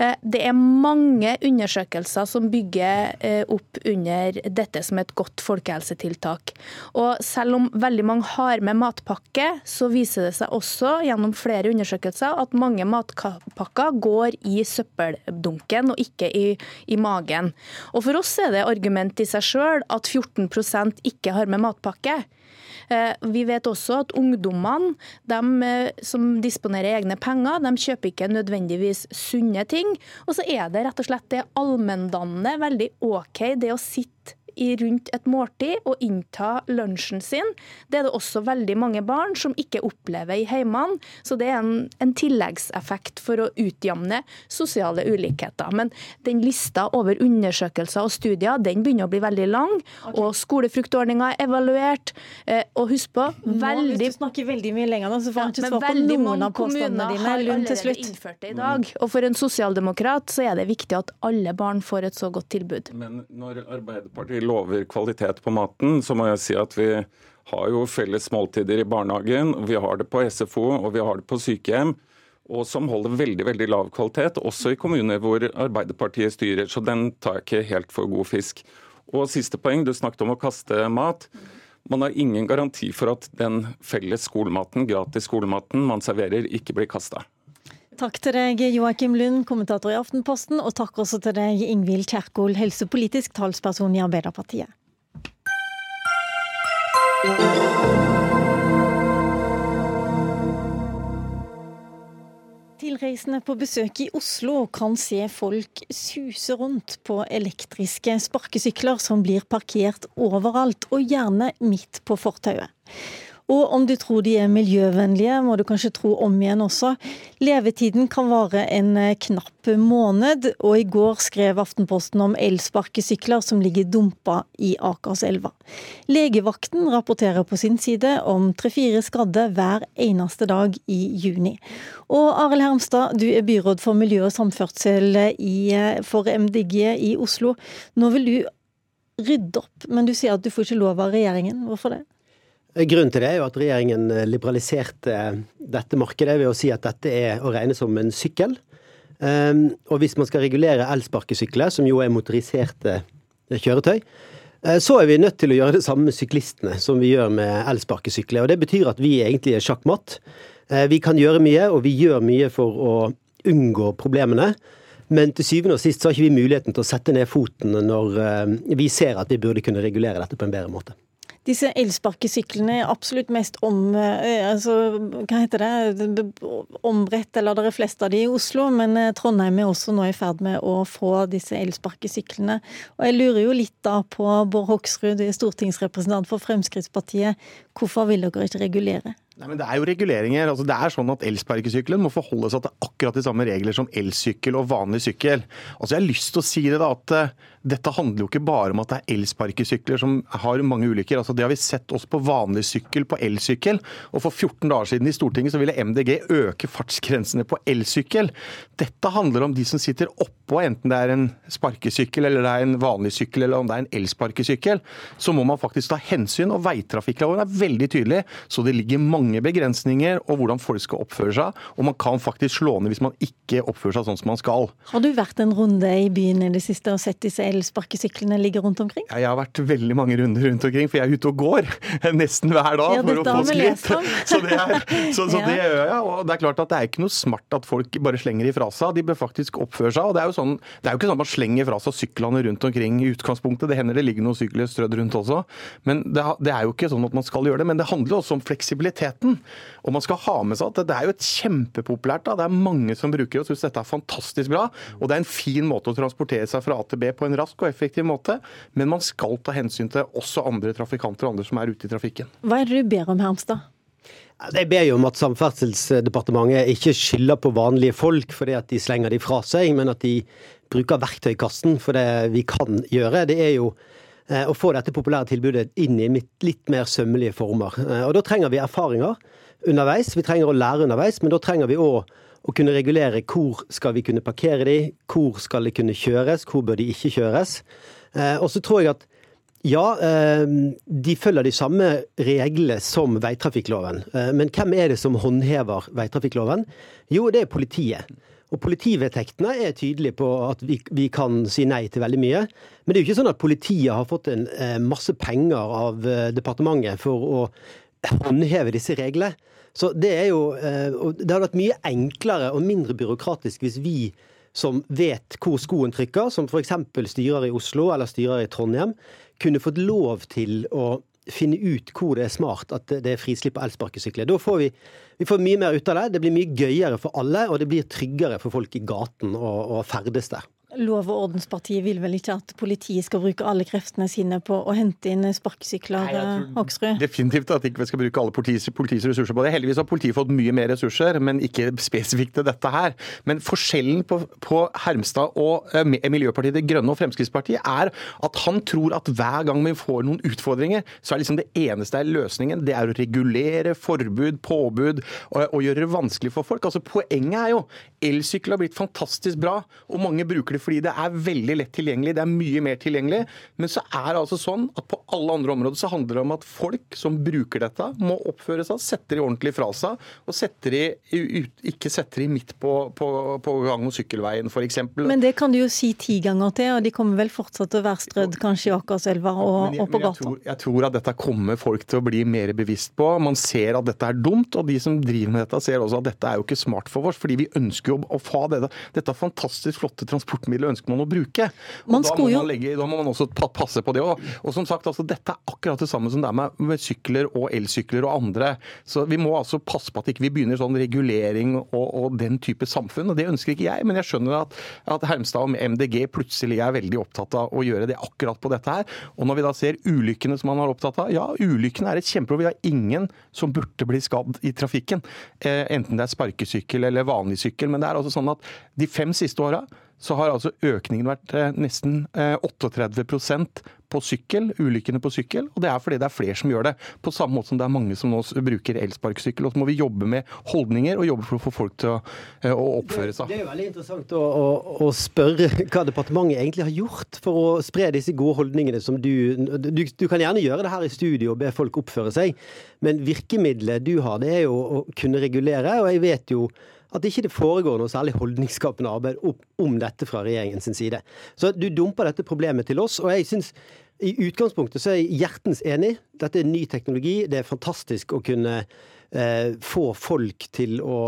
Eh, det er mange undersøkelser som bygger eh, opp under dette som et godt folkehelsetiltak. Og selv om veldig mange har med matpakke, så viser det seg også gjennom flere undersøkelser at mange matpakker går i søppeldunken og ikke i, i magen. Og for oss er det argument i seg sjøl at 14% ikke har med matpakke. Eh, vi vet også at ungdommene de eh, som disponerer egne penger, de kjøper ikke nødvendigvis sunne ting. Og så er det rett og slett det allmenndannende veldig OK det å sitte rundt et måltid og innta lunsjen sin. Det er det også veldig mange barn som ikke opplever i heimene. Så det er en, en tilleggseffekt for å utjamne sosiale ulikheter. Men den lista over undersøkelser og studier den begynner å bli veldig lang. Okay. Og skolefruktordninga er evaluert. Eh, og husk på veldig... Nå, hvis du snakker veldig mye lenger nå, så får han ikke svar på noen av påstandene dine. Lund til slutt. Innført det i dag. Og for en sosialdemokrat så er det viktig at alle barn får et så godt tilbud. Men når Arbeiderpartiet lover kvalitet på maten, så må jeg si at vi har jo felles måltider i barnehagen, vi har det på SFO og vi har det på sykehjem. Og som holder veldig veldig lav kvalitet, også i kommuner hvor Arbeiderpartiet styrer. Så den tar jeg ikke helt for god fisk. Og siste poeng, du snakket om å kaste mat. Man har ingen garanti for at den felles skolematen, gratis skolematen man serverer, ikke blir kasta. Takk til deg, Joakim Lund, kommentator i Aftenposten, og takk også til deg, Ingvild Kjerkol, helsepolitisk talsperson i Arbeiderpartiet. Tilreisende på besøk i Oslo kan se folk suse rundt på elektriske sparkesykler som blir parkert overalt, og gjerne midt på fortauet. Og om du tror de er miljøvennlige, må du kanskje tro om igjen også. Levetiden kan vare en eh, knapp måned, og i går skrev Aftenposten om elsparkesykler som ligger dumpa i Akerselva. Legevakten rapporterer på sin side om tre-fire skadde hver eneste dag i juni. Og Arild Hermstad, du er byråd for miljø og samferdsel i, for MDG i Oslo. Nå vil du rydde opp, men du sier at du får ikke lov av regjeringen. Hvorfor det? Grunnen til det er jo at regjeringen eh, liberaliserte dette markedet ved å si at dette er å regne som en sykkel. Ehm, og hvis man skal regulere elsparkesykler, som jo er motoriserte kjøretøy, eh, så er vi nødt til å gjøre det samme med syklistene som vi gjør med elsparkesykler. Og det betyr at vi egentlig er sjakkmatt. Eh, vi kan gjøre mye, og vi gjør mye for å unngå problemene. Men til syvende og sist så har ikke vi muligheten til å sette ned foten når vi ser at vi burde kunne regulere dette på en bedre måte. Disse elsparkesyklene absolutt mest om, eh, altså, hva heter det, ombredt, eller det er flest av de i Oslo, men eh, Trondheim er også nå i ferd med å få disse elsparkesyklene. Og jeg lurer jo litt da på Bård Hoksrud, stortingsrepresentant for Fremskrittspartiet. Hvorfor vil dere ikke regulere? Nei, men Det er jo reguleringer. altså Det er sånn at Elsparkesykkelen må forholde seg til akkurat de samme regler som elsykkel og vanlig sykkel. Altså Jeg har lyst til å si det da, at uh, dette handler jo ikke bare om at det er elsparkesykler som har mange ulykker. altså Det har vi sett også på vanlig sykkel, på elsykkel. Og for 14 dager siden i Stortinget så ville MDG øke fartsgrensene på elsykkel. Dette handler om de som sitter oppå, enten det er en sparkesykkel eller det er en vanlig sykkel eller om det er en elsparkesykkel. Så må man faktisk ta hensyn, og veitrafikkloven er veldig tydelig, så det ligger mange begrensninger og hvordan folk skal oppføre seg. Og man kan faktisk slå ned hvis man ikke oppfører seg sånn som man skal. Har du vært en runde i byen i det siste og sett disse elsparkesyklene ligge rundt omkring? Ja, jeg har vært veldig mange runder rundt omkring, for jeg er ute og går nesten hver dag ja, for å få skritt. Så, det, er, så, så det gjør jeg. Og det er klart at det er ikke noe smart at folk bare slenger ifra seg. De bør faktisk oppføre seg. Og det er jo, sånn, det er jo ikke sånn at man slenger fra seg syklene rundt omkring i utgangspunktet. Det hender det ligger noen sykler strødd rundt også. Men det, det er jo ikke sånn at man skal gjøre det. Men det handler også om fleksibiliteten. Og man skal ha med seg at det er jo et kjempepopulært. Da. Det er mange som bruker det og syns dette er fantastisk bra. Og det er en fin måte å transportere seg fra A til B på en rask og effektiv måte. Men man skal ta hensyn til også andre trafikanter og andre som er ute i trafikken. Hva er det du ber om, Hermstad? Jeg ber jo om at Samferdselsdepartementet ikke skylder på vanlige folk fordi at de slenger de fra seg, men at de bruker verktøykassen for det vi kan gjøre. Det er jo eh, å få dette populære tilbudet inn i litt mer sømmelige former. Eh, Og Da trenger vi erfaringer underveis. Vi trenger å lære underveis, men da trenger vi òg å kunne regulere hvor skal vi kunne parkere de, hvor skal de kunne kjøres, hvor bør de ikke kjøres. Eh, Og så tror jeg at ja, eh, de følger de samme reglene som veitrafikkloven. Eh, Men hvem er det som håndhever veitrafikkloven? Jo, det er politiet. Og Politivedtektene er tydelige på at vi, vi kan si nei til veldig mye. Men det er jo ikke sånn at politiet har fått en masse penger av departementet for å håndheve disse reglene. Så det er jo eh, Det hadde vært mye enklere og mindre byråkratisk hvis vi som vet hvor skoen trykker, som f.eks. styrer i Oslo eller styrer i Trondheim, kunne fått lov til å finne ut hvor det er smart at det er frislipp av elsparkesykler. Da får vi, vi får mye mer ut av det. Det blir mye gøyere for alle, og det blir tryggere for folk i gaten å ferdes der. Lov- og ordenspartiet vil vel ikke at politiet skal bruke alle kreftene sine på å hente inn sparkesykler, eh, Hoksrud? Definitivt at ikke vi skal bruke alle politiets, politiets ressurser på det. Heldigvis har politiet fått mye mer ressurser, men ikke spesifikt til dette her. Men forskjellen på, på Hermstad og eh, Miljøpartiet De Grønne og Fremskrittspartiet er at han tror at hver gang vi får noen utfordringer, så er liksom det eneste er løsningen. Det er å regulere, forbud, påbud og, og gjøre det vanskelig for folk. Altså Poenget er jo elsykkel har blitt fantastisk bra, og mange bruker det fordi det er veldig lett tilgjengelig. Det er mye mer tilgjengelig. Men så er det altså sånn at på alle andre områder så handler det om at folk som bruker dette, må oppføre seg, setter de ordentlig fra seg, og setter de ut, ikke setter de midt på, på, på gang- og sykkelveien f.eks. Men det kan du jo si ti ganger til, og de kommer vel fortsatt til å være strødd kanskje i Akerselva og, og på gata? jeg, jeg tror at dette kommer folk til å bli mer bevisst på. Man ser at dette er dumt, og de som driver med dette ser også at dette er jo ikke smart for oss. Fordi vi ønsker jo å få dette, dette fantastisk flotte transportmiddelet ønsker man å bruke. Og Man da, må jo- man legge, da må man også passe på det òg. Og som sagt, altså, dette er akkurat det samme som det er med, med sykler og elsykler og andre. Så vi må altså passe på at ikke vi begynner sånn regulering og, og den type samfunn. og Det ønsker ikke jeg, men jeg skjønner at, at Hermstad og MDG plutselig er veldig opptatt av å gjøre det akkurat på dette her. Og når vi da ser ulykkene som man er opptatt av, ja, ulykkene er et kjempeproblem. Vi har ingen som burde bli skadd i trafikken. Eh, enten det er sparkesykkel eller vanlig sykkel. Men det er altså sånn at de fem siste åra så har altså økningen vært eh, nesten eh, 38% på sykkel, ulykkene på sykkel. Og det er fordi det er flere som gjør det. På samme måte som det er mange som nå bruker elsparkesykkel. Og så må vi jobbe med holdninger og jobbe for å få folk til å, eh, å oppføre seg. Det er jo veldig interessant å, å, å spørre hva departementet egentlig har gjort for å spre disse gode holdningene som du, du Du kan gjerne gjøre det her i studio og be folk oppføre seg, men virkemidlet du har, det er jo å kunne regulere. Og jeg vet jo at ikke det foregår noe særlig holdningsskapende arbeid om dette fra regjeringens side. Så du dumper dette problemet til oss, og jeg syns i utgangspunktet så er jeg hjertens enig. Dette er ny teknologi. Det er fantastisk å kunne eh, få folk til å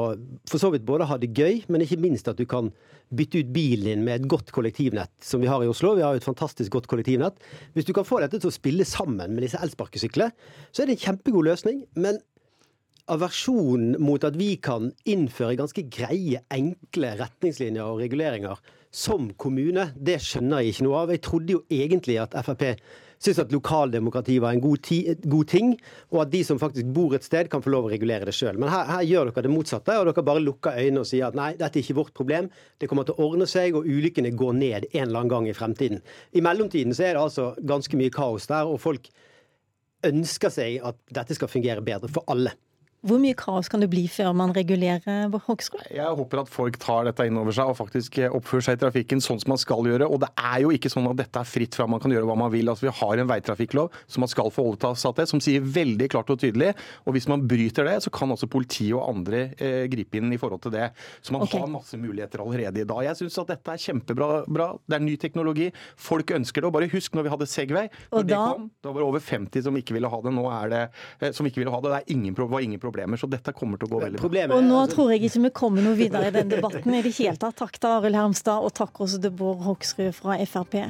for så vidt både ha det gøy, men ikke minst at du kan bytte ut bilen din med et godt kollektivnett, som vi har i Oslo. Vi har jo et fantastisk godt kollektivnett. Hvis du kan få dette til å spille sammen med disse elsparkesyklene, så er det en kjempegod løsning. Men aversjonen mot at vi kan innføre ganske greie, enkle retningslinjer og reguleringer som kommune, det skjønner jeg ikke noe av. Jeg trodde jo egentlig at Frp syntes at lokaldemokrati var en god, ti, god ting, og at de som faktisk bor et sted, kan få lov å regulere det sjøl. Men her, her gjør dere det motsatte, og dere bare lukker øynene og sier at nei, dette er ikke vårt problem, det kommer til å ordne seg, og ulykkene går ned en eller annen gang i fremtiden. I mellomtiden så er det altså ganske mye kaos der, og folk ønsker seg at dette skal fungere bedre for alle. Hvor mye kaos kan det bli før man regulerer Hoksrud? Jeg håper at folk tar dette inn over seg og faktisk oppfører seg i trafikken sånn som man skal gjøre. Og det er jo ikke sånn at dette er fritt fra man kan gjøre hva man vil. Altså, vi har en veitrafikklov som man skal forholde seg til, som sier veldig klart og tydelig. Og hvis man bryter det, så kan også politiet og andre eh, gripe inn i forhold til det. Så man okay. har masse muligheter allerede i dag. Jeg syns at dette er kjempebra. Bra. Det er ny teknologi. Folk ønsker det. Og bare husk når vi hadde Segway, når da... det kom, da var det over 50 som ikke ville ha det. Nå er det eh, som ikke ville ha det. Det ingen, var ingen problemer. Så dette kommer til å gå veldig bra. Og nå tror jeg ikke vi kommer noe videre i den debatten i det hele tatt. Takk til Arild Hermstad, og takk også til Bård Hoksrud fra Frp.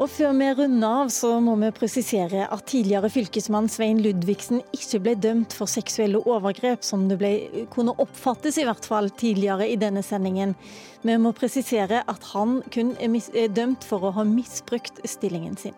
Og før vi runder av, så må vi presisere at tidligere fylkesmann Svein Ludvigsen ikke ble dømt for seksuelle overgrep, som det ble, kunne oppfattes i hvert fall tidligere i denne sendingen. Vi må presisere at han kun er, mis, er dømt for å ha misbrukt stillingen sin.